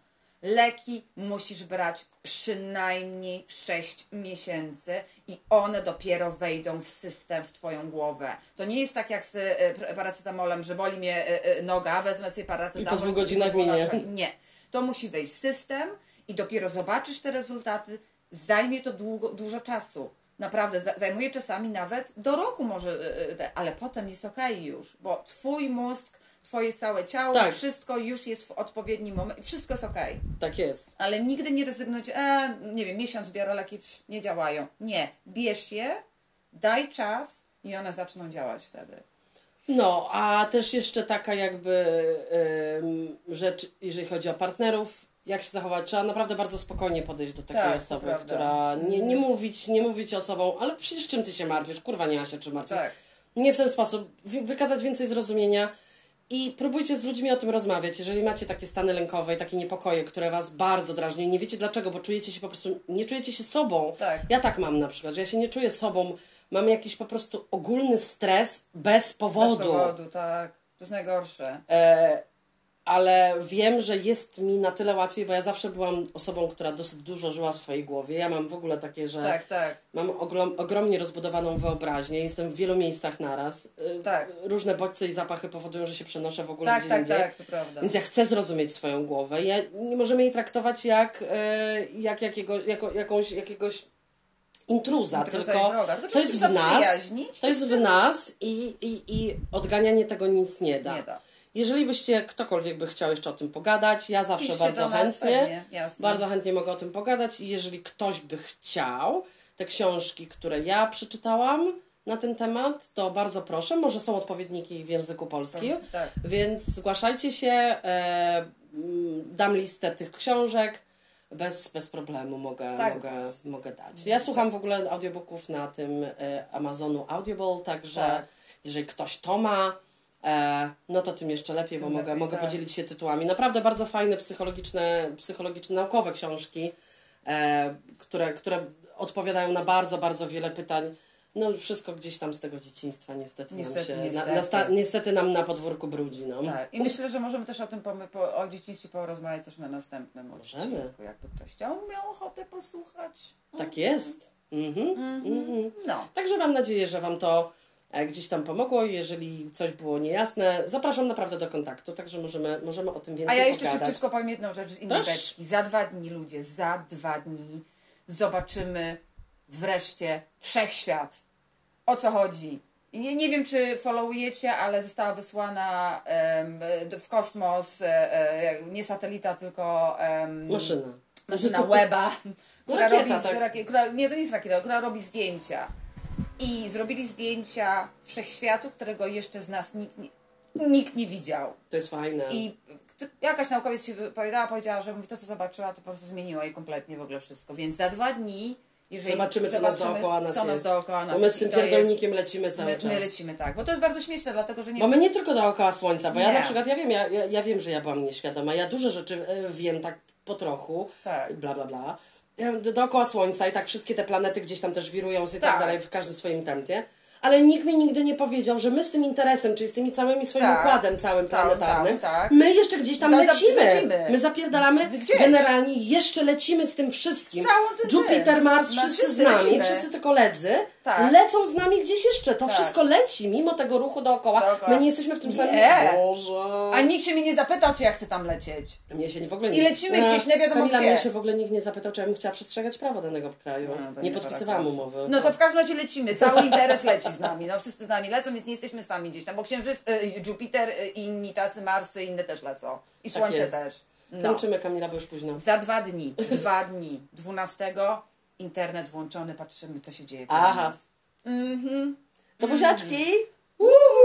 Leki musisz brać przynajmniej 6 miesięcy i one dopiero wejdą w system, w twoją głowę. To nie jest tak jak z e, paracetamolem, że boli mnie e, noga, wezmę sobie paracetamol. I po dwóch godzinach minie. Nie. To musi wejść w system i dopiero zobaczysz te rezultaty. Zajmie to długo, dużo czasu. Naprawdę, za- zajmuje czasami nawet do roku może, y, y, ale potem jest okej już, bo twój mózg, twoje całe ciało, Tak. wszystko już jest w odpowiednim momencie, wszystko jest okej. Tak jest. Ale nigdy nie rezygnujcie, e, nie wiem, miesiąc biorę leki, psz, nie działają. Nie, bierz je, daj czas i one zaczną działać wtedy. No, a też jeszcze taka jakby ym, rzecz, jeżeli chodzi o partnerów, jak się zachować, trzeba naprawdę bardzo spokojnie podejść do takiej Tak, osoby, prawda. która nie, nie mówić, nie mówić osobą, ale przecież czym ty się martwisz? Kurwa, nie ma się czym martwić. Tak. Nie w ten sposób, wy- wykazać więcej zrozumienia i próbujcie z ludźmi o tym rozmawiać. Jeżeli macie takie stany lękowe i takie niepokoje, które was bardzo drażnią i nie wiecie dlaczego, bo czujecie się po prostu, nie czujecie się sobą. Tak. Ja tak mam na przykład, że ja się nie czuję sobą, mam jakiś po prostu ogólny stres bez powodu. Bez powodu, tak. To jest najgorsze. E, ale wiem, że jest mi na tyle łatwiej, bo ja zawsze byłam osobą, która dosyć dużo żyła w swojej głowie. Ja mam w ogóle takie, że Tak, tak. mam ogrom, ogromnie rozbudowaną wyobraźnię, jestem w wielu miejscach naraz. E, Tak. Różne bodźce i zapachy powodują, że się przenoszę w ogóle Tak, gdzie tak, indziej. tak, to prawda. Więc ja chcę zrozumieć swoją głowę. Ja, nie możemy jej traktować jak, e, jak jakiego, jako, jakąś, jakiegoś intruza, tylko. Tylko to trzeba jest w nas, to jest w nas i, i, i odganianie tego nic nie da. Nie da. Jeżeli byście, ktokolwiek by chciał jeszcze o tym pogadać, ja zawsze Piszcie bardzo chętnie, bardzo chętnie mogę o tym pogadać i jeżeli ktoś by chciał te książki, które ja przeczytałam na ten temat, to bardzo proszę, może są odpowiedniki w języku polskim, Polski, tak. więc zgłaszajcie się, e, mm, dam listę tych książek, bez, bez problemu mogę, Tak. mogę, mogę dać. Ja słucham w ogóle audiobooków na tym e, Amazonu Audible, także Tak. jeżeli ktoś to ma, no to tym jeszcze lepiej, bo Tym mogę, lepiej, mogę tak. podzielić się tytułami. Naprawdę bardzo fajne psychologiczne, psychologiczne naukowe książki, e, które, które odpowiadają na bardzo, bardzo wiele pytań. No wszystko gdzieś tam z tego dzieciństwa niestety, Niestety, nam się, niestety. Na, na sta, niestety nam na podwórku brudzi. No. Tak. I myślę, że możemy też o tym po, o dzieciństwie porozmawiać też na następnym Możemy. odcinku, jakby ktoś chciał, miał ochotę posłuchać. Tak jest. Mhm. Mhm. No. Także mam nadzieję, że Wam to e, gdzieś tam pomogło. Jeżeli coś było niejasne, zapraszam naprawdę do kontaktu, także możemy, możemy o tym A więcej ja jeszcze pogadać. szybciutko powiem jedną rzecz z innej beczki. Za dwa dni, ludzie, za dwa dni zobaczymy wreszcie wszechświat. O co chodzi? Nie, nie wiem, czy followujecie, ale została wysłana em, w kosmos e, e, nie satelita, tylko em, Maszyna. maszyna Weba, która Rakieta, robi, tak. która, nie, to nie jest rakieta, która robi zdjęcia. I zrobili zdjęcia wszechświatu, którego jeszcze z nas nikt nie, nikt nie widział. To jest fajne. I jakaś naukowiec się wypowiadała, powiedziała, że mówi to, co zobaczyła, to po prostu zmieniło jej kompletnie w ogóle wszystko. Więc za dwa dni, jeżeli Zobaczymy, co nas dookoła nas co nas jest. dookoła nas Bo my z tym to jest- pierdolnikiem lecimy cały My, czas. my lecimy tak, bo to jest bardzo śmieszne, dlatego że nie Bo my nie tylko dookoła słońca, bo ja Nie. na przykład, ja wiem, ja, ja, ja wiem, że ja byłam nieświadoma, ja dużo rzeczy e, wiem tak po trochu, Tak. bla, bla, bla, Ja dookoła słońca i tak wszystkie te planety gdzieś tam też wirują i tak, Tak. dalej w każdym swoim tempie, ale nikt mi nigdy nie powiedział, że my z tym interesem, czyli z tymi całymi swoim Tak. układem całym planetarnym, tam, tak. my jeszcze gdzieś tam lecimy. lecimy. My zapierdalamy Gdzieś. generalnie, jeszcze lecimy z tym wszystkim. Jupiter. Mars, wszyscy wszyscy z nami, lecimy. wszyscy to koledzy, Tak. lecą z nami gdzieś jeszcze. To Tak. wszystko leci, mimo tego ruchu dookoła. Dookoła. My nie jesteśmy w tym samym... Nie. Boże. A nikt się mnie nie zapytał, czy ja chcę tam lecieć. Mnie się nie w ogóle I lecimy E, gdzieś, nie wiadomo Kamila, gdzie. mnie się w ogóle nikt nie zapytał, czy ja bym chciała przestrzegać prawa danego kraju. No, nie nie podpisywałam umowy. No to w każdym razie lecimy. Cały interes leci z nami. No wszyscy z nami lecą, więc nie jesteśmy sami gdzieś tam. Bo Księżyc, y, Jupiter, y, inni tacy, Marsy, inne też lecą. I Tak Słońce jest. też. No. Kończymy, Kamila, bo już późno. Za dwa dni, dwa dni, 12 internet włączony, patrzymy co się dzieje Aha. Mhm. To buziaczki! Uhu.